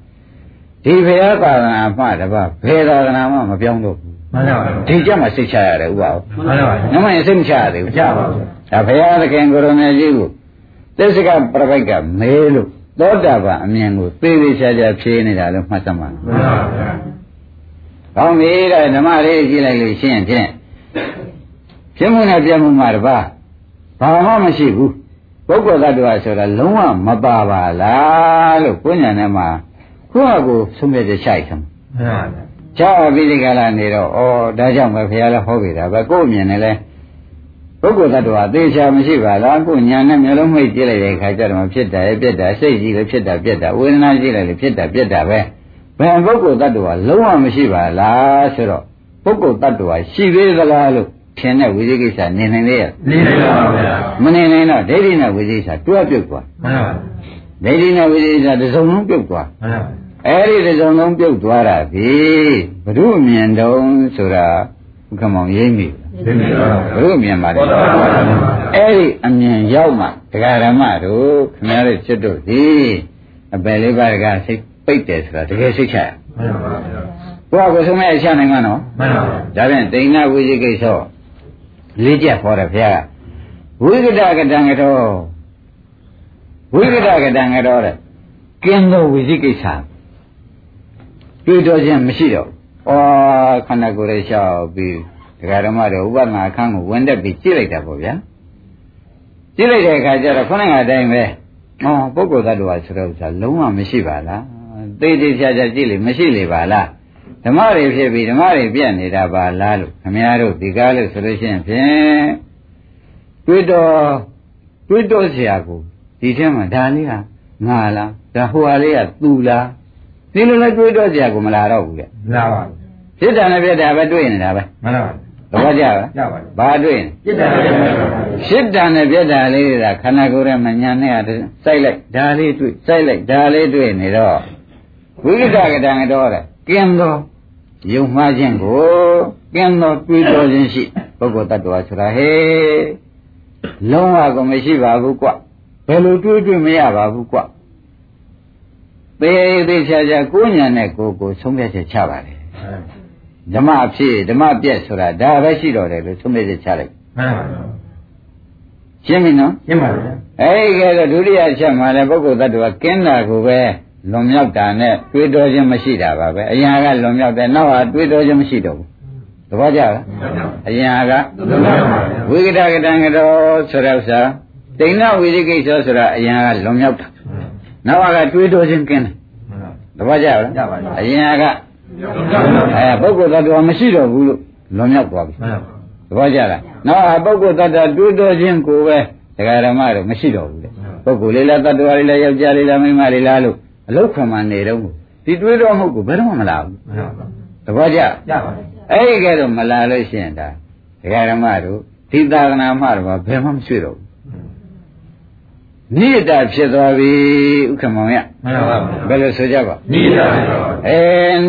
ဒီဘုရားသာသနာမှတပါဘယ်သာသနာမှမပြောင်းတော့ဘူး မှန်ပါဗျာဒီကြမှာစိတ်ချရတယ်ဥပအောင်မှန်ပါဗျာနမရင်စိတ်မချရသေးမဘူးကြပါဘူးဒါဘုရားသခင်ကိုရမေကြီးကိုသစ္စကပရပိုက်ကမဲလို့သောတာပန်အမြင်ကိုသေသေးချာချာဖြေနေတာလို့မှတ်သမှာမှန်ပါဗျာ။ကောင်းပြီတဲ့ဓမ္မလေးကြည့်လိုက်လို့ရှင်းဖြင့်ဖြစ်မှုနဲ့ပြမှုမှာတပါဘာမှမရှိဘူး။ပုဂ္ဂိုလ်သတ္တဝါဆိုတာလုံးဝမပါပါလားလို့ကိုယ်ညာနဲ့မှကိုယ့်အကိုဆုံးဖြတ်ချက်ရှိုက်သမ်းမှန်ပါ ဗျာ။ချောပြီးဒီကလာနေတော့ဩဒါကြောင့်ပဲဘုရားလည်းဟောခဲ့တာပဲကိုယ့်အမြင်နဲ့လဲပုဂ္ဂိုလ်သတ္တဝါသေချာမရှိပါလားကိုယ်ညာနဲ့မျိုးလုံးမိတ်ကြည့်လိုက်တဲ့အခါကျတော့ဖြစ်တာရဲ့ပြက်တာစိတ်ကြီးလည်းဖြစ်တာပြက်တာဝေဒနာကြီးလည်းဖြစ်တာပြက်တာပဲဘယ်ပုဂ္ဂိုလ်သတ္တဝါလုံးဝမရှိပါလားဆိုတော့ပုဂ္ဂိုလ်သတ္တဝါရှိသေးသလားလို့ထင်တဲ့ဝိသိကိစ္စနေနိုင်လေရဲ့နေနေပါဗျာမနေနိုင်တော့ဒိဋ္ဌိနဲ့ဝိသိကိစ္စတွဲပြုတ်သွားမှန်ပါဒိဋ္ဌိနဲ့ဝိသိကိစ္စတစ်စုံလုံးပြုတ်သွားမှန်ပါ အဲ့ဒီတစ်စုံလုံးပြုတ်သွားတာဒီဘုရုအမြင်တုံးဆိုတာဥက္ကမောင်ရိမ့်ပြီသိနေပါဘုရုအမြင်ပါလေဟုတ်ပါပါအဲ့ဒီအမြင်ရောက်မှဒကာဓမ္မတို့ခင်ဗျားတို့ကျွတ်တို့ဒီအပယ်လေးပါးကစိတ်ပိတ်တယ်ဆိုတာတကယ်စိတ်ချရမှန်ပါဗျာဘုရားကိုဆုံးမဲ့အချနိုင်မှာနော်မှန်ပါဒါဖြင့်တိဏ္ဍဝိသိကိစ္စလေးချက်ခေါ်တယ်ဘုရားကဝိကတကတံကတော်ဝိကတကတံကတော်တဲ့ကင်းသောဝိသိကိစ္စ တွေ့တော်ခြင်းမရှိတော့ဘူးဩခန္ဓာကိုယ်ရဲ့ရှောက်ပြီးဒကာဓမ္မတို့ဥပဒနာအခန်းကိုဝင်တက်ပြီးကြည့်လိုက်တာပေါ့ဗျာကြည့်လိုက်တဲ့အခါကျတော့ခုနကအတိုင်းပဲဩပုဂ္ဂိုလ်သတ္တဝါဆိုတဲ့ဥစ္စာလုံးဝမရှိပါလားသိသိချာချာကြည့်လေမရှိလေပါလား ဓမ္မတွေဖြစ်ပြီးဓမ္မတွေပြတ်နေတာပါလားလို့ခမည်းတော်ဒီကားလို့ဆိုလို့ရှိရင်ဖြင့်တွေးတော့တွေးတော့เสียကိုဒီထဲမှာဒါလေးဟာငါလားဒါဟိုဟာလေးကသူလား ဒီလိုလည်းတွေးတော့ကြာကိုမလာတော့ဘူးလေမလာပါဘူးစိတ်ဓာတ်နဲ့ပြတ်တာပဲတွေးနေတာပဲမှန်ပါပါသဘောကျလားကျပါပြီဘာတွေ့ရင်စိတ်ဓာတ်နဲ့ပြတ်တာစိတ်ဓာတ်နဲ့ပြတ်တာလေးတွေကခန္ဓာကိုယ်ရဲ့မညာနဲ့အတူစိုက်လိုက်ဒါလေးတွေ့စိုက်လိုက်ဒါလေးတွေ့နေတော့ဝိကတကတံတော့တယ်ကျင်းတော့ယုံမှားခြင်းကိုကျင်းတော့တွေးတော်ခြင်းရှိပုဂ္ဂိုလ်တ attva ဆိုတာဟဲ့လုံးဝကိုမရှိပါဘူးကွဘယ်လိုတွေးတွေ့မရပါဘူးကွ သေးသေးချာချာကိုညာနဲ့ကိုကိုဆုံးဖြတ်ချက်ချပါတယ်ဓမ္မဖြစ်ဓမ္မပြက်ဆိုတာဒါပဲရှိတော်တယ်လို့ဆုံးဖြတ်ချက်ချလိုက်မှန်ပါရှင်းပြီနော်ရှင်းပါပြီအဲဒီကဲတော့ဒုတိယချက်မှာလည်းပုဂ္ဂိုလ်သတ္တဝါကင်းတာကိုပဲလွန်မြောက်တာနဲ့တွေးတောခြင်းမရှိတာပါပဲအရင်ကလွန်မြောက်တယ်နောက်ဟာတွေးတောခြင်းမရှိတော့ဘူးသဘောကျလားအရင်ကဝိကတကတံကတော်ဆိုတဲ့ဥစ္စာတိဏဝိရိကိစ္စဆိုတာအရင်ကလွန်မြောက်တာ နောက်ကတွေးတောခြင်းကင်းတယ်သဘောကျလားအရင်ကအဲပုဂ္ဂိုလ်သတ္တဝါမရှိတော့ဘူးလို့လွန်မြောက်သွားပြီမှန်ပါသဘောကျလားနောက်ဟာပုဂ္ဂိုလ်တ attva တွေးတောခြင်းကိုပဲဒကာဓမ္မတော့မရှိတော့ဘူးလေပုဂ္ဂိုလ်လေးလားတ attva လေးလားယောက်ျားလေးလားမိန်းမလေးလားလို့အလုတ်ခွန်မှနေတော့ဒီတွေးတောမှုကိုဘယ်တော့မှမလာဘူးမှန်ပါသဘောကျရပါပြီအဲ့ဒီကဲတော့မလာလို့ရှိရင်ဒါဒကာဓမ္မတို့ဒီသာသနာမှတော့ဘယ်မှမရွှေ့တော့ဘူး နိဒတာဖြစ်သွားပြီဥက္ကမောင်ရမှန်ပါဘယ်လိုဆိုကြပါမိတာတော့အဲ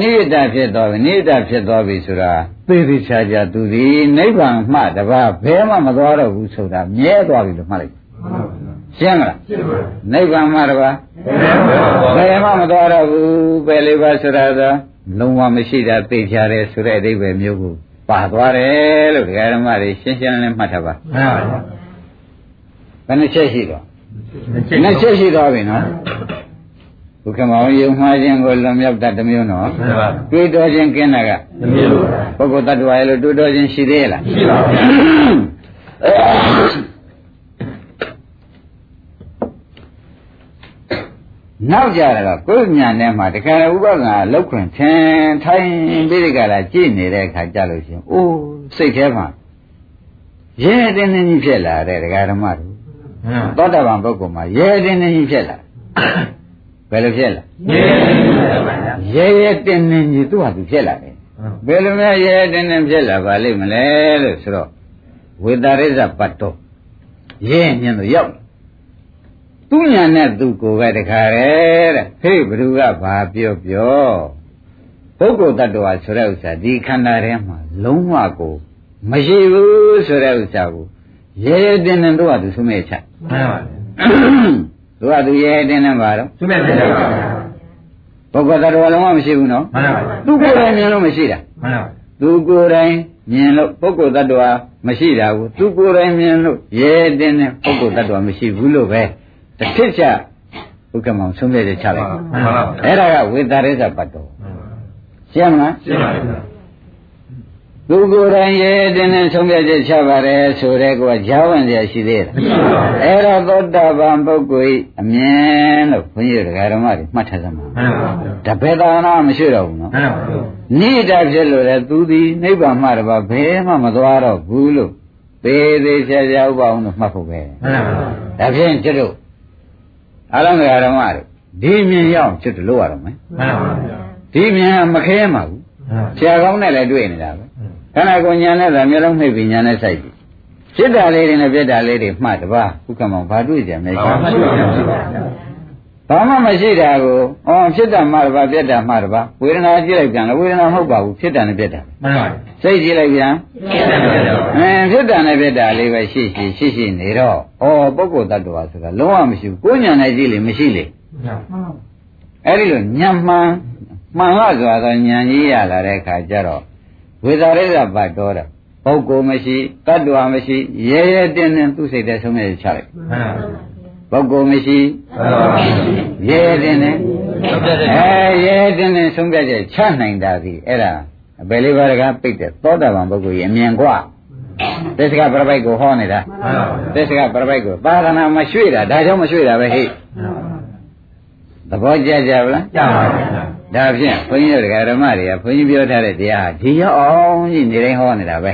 နိဒတာဖြစ်သွားပြီနိဒတာဖြစ်သွားပြီဆိုတာသေသေးချာချာသူဒီနိဗ္ဗာန်မှတပါးဘယ်မှမသွားတော့ဘူးဆိုတာမြဲသွားပြီလို့မှတ်လိုက်ရှင်းမလားရှင်းပါနိဗ္ဗာန်မှတပါးဘယ်မှမသွားတော့ဘူးပဲလေးပါဆိုတာသာလုံးဝမရှိတာသိချတယ်ဆိုတဲ့အဓိပ္ပာယ်မျိုးကိုပါသွားတယ်လို့ဒကာဓမ္မတွေရှင်းရှင်းလင်းလင်းမှတ်ထားပါမှန်ပါဘယ်နှချက်ရှိတော့ နှစ်နှစ်ချက်ရှိသွားပြီနော်ဘုခမောင်ယုံမှားခြင်းကိုလွန်မြောက်တတ်တစ်မျိုးနော်မှန်ပါတွေးတောခြင်းကင်းတာကတမျိုးလို့ပုဂ္ဂိုလ်တ attva ရဲ့လို့တွေးတောခြင်းရှိသေးရဲ့လားရှိပါဘူးနောက်ကြတော့ကိုယ်ညာထဲမှာတခါဥပက္ခာလောက်ခွင်ထင်ထိုင်ပြီးဒီကလာကြည့်နေတဲ့အခါကြလို့ရှိရင်အိုးစိတ်ထဲမှာရဲတင်းတင်းကြီးဖြစ်လာတဲ့ဒကာဓမ္မတို့မှန်ပါ သောတာပန်ပုဂ္ဂိုလ်မှာရဲတင်းတင်းကြီးဖြစ်လာဘယ်လိုဖြစ်လာမြေပါဗျာရဲရဲတင်းတင်းကြီးသူ့ဟာသူဖြစ်လာတယ်ဘယ်လိုများရဲရဲတင်းတင်းဖြစ်လာပါလိမ့်မလဲလို့ဆိုတော့ဝေတာရိဇပတ်တော်ရဲညင်သူရောက်သူညာနဲ့သူကိုယ်ပဲတခါရဲတဲ့ဟေ့ဘ누구ကဘာပြောပြောပုဂ္ဂိုလ်တ attva ဆိုတဲ့ဥစ္စာဒီခန္ဓာထဲမှာလုံးဝကိုမရှိဘူးဆိုတဲ့ဥစ္စာကို ရဲရဲတင်းတင်းတို့ကသူဆုံးမဲ့ချက်မှန်ပါသူကသူရဲရဲတင်းတင်းပါတော့သူမဲ့တယ်ပါဗျာပုဂ္ဂိုလ်တ attva လုံးဝမရှိဘူးနော်မှန်ပါသူကိုယ်တိုင်မြင်လို့မရှိတာမှန်ပါသူကိုယ်တိုင်မြင်လို့ပုဂ္ဂိုလ်တ attva မရှိတာကိုသူကိုယ်တိုင်မြင်လို့ရဲရဲတင်းတင်းပုဂ္ဂိုလ်တ attva မရှိဘူးလို့ပဲတစ်ဖြစ်ချဥက္ကမောင်ဆုံးဖြတ်ချက်ချလိုက်မှန်ပါအဲ့ဒါကဝေတာရိစ္ဆပတ်တော်ရှင်းမလားရှင်းပါပြီ သူကိုယ်တိုင်ရဲ့တင်းနဲ့ဆုံးဖြတ်ချက်ချပါတယ်ဆိုတဲ့ကောဈာဝန်ရရှိသေးတယ်။အဲ့တော့သောတာပန်ပုဂ္ဂိုလ်အမြင်လို့ဘုန်းကြီးတရားဓမ္မတွေမှတ်ထားသမှာ။တပည့်သာနာမရှိတော့ဘူးနော်။နိဒာဖြစ်လို့လေသူသည်နိဗ္ဗာန်မှတပါဘယ်မှမသွားတော့ဘူးလို့သေးသေးချာချာဥပအောင်လို့မှတ်ဖို့ပဲ။ဒါဖြင့်ကျွတ်တို့အလုံးတရားဓမ္မတွေဒီမြင်ရအောင်ကျွတ်တို့လုပ်ရတော့မယ်။ဒီမြင်မခဲမှာဘူး။ဆရာကောင်းနဲ့လည်းတွေ့နေတာပဲ ခန္ဓာကိုယ်ညာနဲ့သာမျိုးလုံးနှိပ်ပြီးညာနဲ့စိုက်ပြီးဖြစ်တာလေးတွေနဲ့ပြက်တာလေးတွေမှတ်တပါဥက္ကမောင်ဘာတွေ့ကြမလဲဘာမှရှိပါဘူးဘာမှမရှိတာကိုအော်ဖြစ်တာမှတပါပြက်တာမှတပါဝေဒနာကြည့်လိုက်ပြန်လို့ဝေဒနာမဟုတ်ပါဘူးဖြစ်တာနဲ့ပြက်တာမှန်ပါစိတ်ကြည့်လိုက်ပြန်အင်းဖြစ်တာနဲ့ပြက်တာလေးပဲရှိရှိရှိရှိနေတော့ဩပုဂ္ဂိုလ်တ attva ဆိုတာလုံးဝမရှိဘူးကိုယ်ညာနဲ့ကြည့်လေမရှိလေအဲ့ဒီလိုညံမှန်မှန်လားဆိုတော့ညံကြီးရလာတဲ့အခါကျတော့ ဝေဒရိစ္ဆပတ်တော်တယ်ပုဂ္ဂိုလ်မရှိတ attva မရှိရဲရဲတင်းတင်းသူ့စိတ်ထဲဆုံးဖြတ်ချလိုက် မှန်ပါ ပုဂ္ဂိုလ်မရှိရဲရဲတင်းတင်းအဲရဲရဲတင်းတင်းဆုံးဖြတ်ချက်ချနိုင်တာဒီအဲ့ဒါဘယ်လေးပါးတကားပိတ်တဲ့သောတာပန်ပုဂ္ဂိုလ်ကြီးအမြင်กว่าသစ္စကပြပိုက်ကိုဟောနေတာ မှန်ပါ သစ္စကပြပိုက်ကိုသာသနာမရွှေ့တာဒါကြောင့်မရွှေ့တာပဲဟိသ ဘောကျကြဗလား ကြပါဗျာ ဒါဖြင့်ဘုန်းကြီးတို့ဒကာဓမ္မတွေကဘုန်းကြီးပြောထားတဲ့တရားဟာဒီရောက်အောင်ကြီးနေတိုင်းဟောနေတာပဲ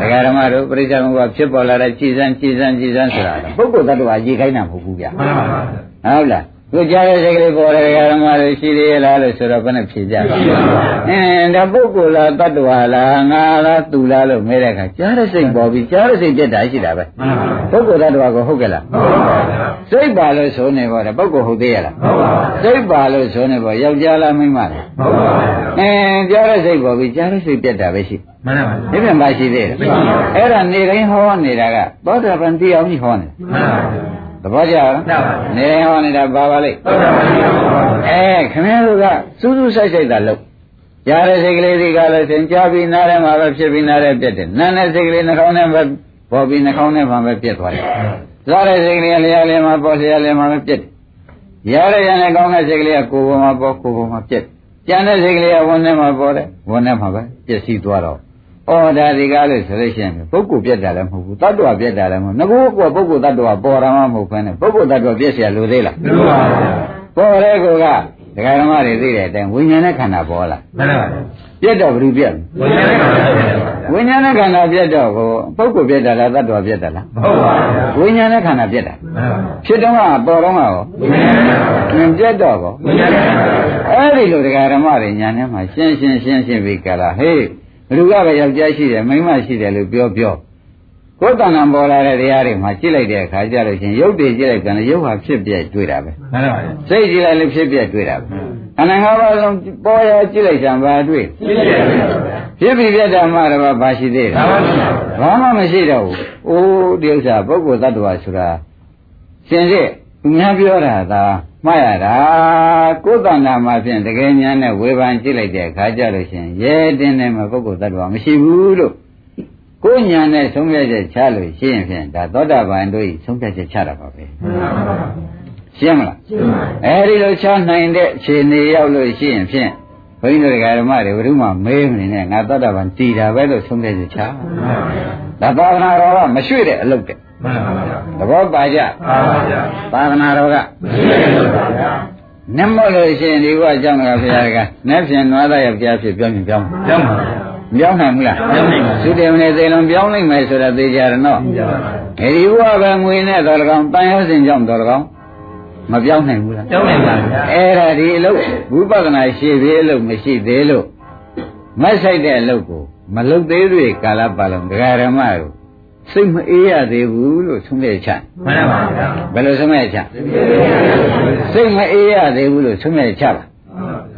ဒကာဓမ္မတို့ပရိစ္ဆေဘုရားဖြစ်ပေါ်လာတဲ့ကြည်စမ်းကြည်စမ်းကြည်စမ်းဆိုတာပုဂ္ဂိုလ်တ attva ရေးခိုင်းတာမဟုတ်ဘူးဗျာမှန်ပါဗျာဟုတ်လား ကိုကြားတဲ့စိတ်ကလေးပေါ်တဲ့ဓမ္မတွေရှိသေးရဲ့လားလို့ဆိုတော့ဘယ်နဲ့ဖြေကြပါအင်းဒါပုဂ္ဂိုလ်လားတ attva လားငါလားသူလားလို့မဲတဲ့အခါကြားတဲ့စိတ်ပေါ်ပြီးကြားတဲ့စိတ်ပြတ်တာရှိတာပဲမှန်ပါဗျာပုဂ္ဂိုလ်တ attva ကိုဟုတ်ကဲ့လားဟုတ်ပါဗျာစိတ်ပါလို့ဆိုနေပေါ်တယ်ပုဂ္ဂိုလ်ဟုတ်သေးရဲ့လားဟုတ်ပါဗျာစိတ်ပါလို့ဆိုနေပေါ်ယောက်ျားလားမိန်းမလားဟုတ်ပါဗျာအင်းကြားတဲ့စိတ်ပေါ်ပြီးကြားတဲ့စိတ်ပြတ်တာပဲရှိမှန်ပါဗျာဒီပြန်မရှိသေးတယ်အဲ့ဒါနေတိုင်းဟောနေတာကသောတာပန်တရားကြီးဟောနေမှန်ပါဗျာ သဘောကျလားမှန်ပါဗျာနေတိုင်းဟောနေတာပါပါလိမ့်ဟုတ်ပါဗျာဟုတ်ပါဗျာအဲခင်ဗျားတို့ကစူးစူးဆိုင်ဆိုင်သာလုပ်ကြားတဲ့စိတ်ကလေးတွေကလည်းသင်ကြားပြီးနားထဲမှာပဲဖြစ်ပြီးနားထဲပြတ်တယ်နားတဲ့စိတ်ကလေးနှာခေါင်းထဲပဲပေါ်ပြီးနှာခေါင်းထဲမှာပဲပြတ်သွားတယ်စားတဲ့စိတ်ကလေးကလျှာလေးမှာပေါ်လျှာလေးမှာပဲပြတ်တယ်ရရရနဲ့ကောင်းတဲ့စိတ်ကလေးကကိုယ်ပေါ်မှာပေါ်ကိုယ်ပေါ်မှာပြတ်ကြံတဲ့စိတ်ကလေးကဝန်ထဲမှာပေါ်တယ်ဝန်ထဲမှာပဲပြည့်စည်သွားတော့ ဩဒါဒီကားလို့ဆိုလို့ရှိရင်ပုဂ္ဂိုလ်ပြတ်တာလည်းမဟုတ်ဘူးတ attva ပြတ်တာလည်းမဟုတ်ငါကပုဂ္ဂိုလ် attva ပေါ်တာမှမဟုတ်ဘဲနဲ့ပုဂ္ဂိုလ် attva ပြည့်เสียလို့သေးလား မှန်ပါဗျာ ပေါ်တဲ့ကောကဒကာဓမ္မတွေသိတဲ့အတိုင်းဝိညာဉ်နဲ့ခန္ဓာပေါ်လာ မှန်ပါဗျာ ပြတ်တော့ဘယ်လိုပြတ် ဘုရားကပါဗျာဝိညာဉ်နဲ့ခန္ဓာပြတ်တော့ကိုပုဂ္ဂိုလ်ပြတ်တာလားတ attva ပြတ်တာလား ဟုတ်ပါဗျာ ဝိညာဉ်နဲ့ခန္ဓာပြတ်တာ မှန်ပါဗျာ ဖြစ်တော့ကပေါ်တော့ကရော ဘုရားကပါဗျာ မပြတ်တော့ကော ဘုရားကပါဗျာ အဲ့ဒီလိုဒကာဓမ္မတွေညာထဲမှာရှင်းရှင်းရှင်းရှင်းပြီးကြလားဟေး ဘ누구ကပဲယောက်ျားရှိတယ်မိန်းမရှိတယ်လို့ပြောပြောကိုယ်တဏ္ဍာပေါ်လာတဲ့တရားတွေမှာကြည့်လိုက်တဲ့အခါကျလို့ချင်းရုပ်တွေကြည့်လိုက်တယ်ရုပ်ဟာဖြစ်ပြတွေ့တာပဲမှန်ပါဗျာစိတ်ကြည့်လိုက်လည်းဖြစ်ပြတွေ့တာပဲအနန္တဘာလုံးပေါ်ရကြည့်လိုက်ကြံပါတွေ့ပြည့်တယ်ဗျာဖြစ်ပြီးပြတ်တာမှတော့ဘာရှိသေးလဲဒါပါဗျာဘာမှမရှိတော့ဘူးအိုးဒီဥစ္စာပုဂ္ဂိုလ်တ attva ဆိုတာရှင်စစ်သူများပြောတာသာ မှားရတာကိုယ်တဏ္ဍာမှာဖြင့်တကယ်ညာနဲ့ဝေဖန်ကြည့်လိုက်တဲ့အခါကျလို့ရှင်ရဲတင်းနေမှာပုဂ္ဂိုလ်တ attva မရှိဘူးလို့ကိုယ်ညာနဲ့ဆုံးဖြတ်ချက်ချလို့ရှိရင်ဖြင့်ဒါသောတာပန်တို့ဤဆုံးဖြတ်ချက်ချတာပါပဲမှန်ပါဗျာရှင်းမလားရှင်းပါဗျာအဲဒီလိုချနိုင်တဲ့အခြေအနေရောက်လို့ရှိရင်ဖြင့်ဘုန်းကြီးတို့ဓမ္မတွေဘယ်သူမှမေးမနေနဲ့ငါသောတာပန်တည်တာပဲလို့ဆုံးဖြတ်ချက်ချမှန်ပါဗျာဒါသာသနာတော်ကမရွှေ့တဲ့အလုပ်တဲ့ မှန်ပါဗျာသဘောပါကြပါပါဗျာသာသနာတော်ကမရှိဘူးပါဗျာနမလို့ရှိရင်ဒီဘုရားကြောင့်ကဘုရားကနတ်ဖြင့်နွားသားယောက်ျားဖြစ်ပြောင်းရင်ပြောင်းကျောင်းပါဗျာမပြောင်းနိုင်ဘူးလားပြောင်းနိုင်ပါဘူးသုတေမနေသေးလုံးပြောင်းနိုင်မယ်ဆိုတာသိကြရတော့ကျောင်းပါဗျာအဲဒီဘုရားပဲငွေနဲ့တော်တော်ကောင်းတန်ရောစင်ကြောင့်တော်တော်ကောင်းမပြောင်းနိုင်ဘူးလားကျောင်းနိုင်ပါဗျာအဲ့ဒါဒီအလုပ်ဝိပဿနာရှိသေးအလုပ်မရှိသေးလို့မတ်ဆိုင်တဲ့အလုပ်ကိုမလုပ်သေးသေးကာလပတ်လုံးဒကာရမတို့ စိတ်မအေးရသေးဘူးလို့ဆုံးဖြတ်ချမှန်ပါဗျာဘယ်လိုဆုံးဖြတ်ချစိတ်မအေးရသေးဘူးလို့ဆုံးဖြတ်ချပါ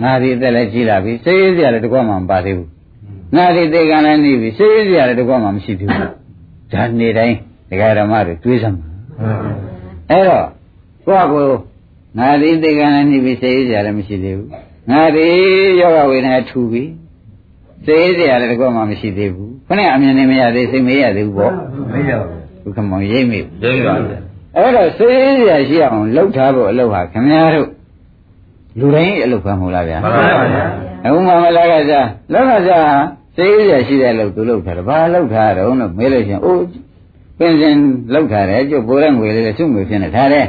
ငါဒီအသက်လည်းကြီးလာပြီစိတ်အေးစရာလည်းတကွမှမပါသေးဘူးငါဒီသေကံလည်းနေပြီစိတ်အေးစရာလည်းတကွမှမရှိသေးဘူးဒါနေတိုင်းဒကာရမတို့တွေးစမ်းပါအဲ့တော့ကိုယ့်ကိုယ်ငါဒီသေကံလည်းနေပြီစိတ်အေးစရာလည်းမရှိသေးဘူးငါဒီယောဂဝေဒနာထူပြီ စိတ်အေးစရာလည်းတကွမှမရှိသေးဘူးခဏအမြင်နဲ့မရသေးစိတ်မရသေးဘူးပေါ့မရပါဘူးဘုခမောင်ရိပ်မိရိပ်ပါဗျာအဲ့တော့စိတ်အေးစရာရှိအောင်လှုပ်ထားဖို့အလုပ်ဟာခင်ဗျားတို့လူတိုင်းအလုပ်ပဲမဟုတ်လားဗျာမှန်ပါဗျာအခုမှမလာကစားလောကစားဟာစိတ်အေးစရာရှိတဲ့အလုပ်သူလုပ်ထားတယ်ဘာလုပ်ထားတော့လို့မေးလို့ရှိရင်အိုးပင်စင်လုပ်ထားတယ်ကျုပ်ပိုးတဲ့ငွေလေးလည်းစုငွေဖြစ်နေထားတယ်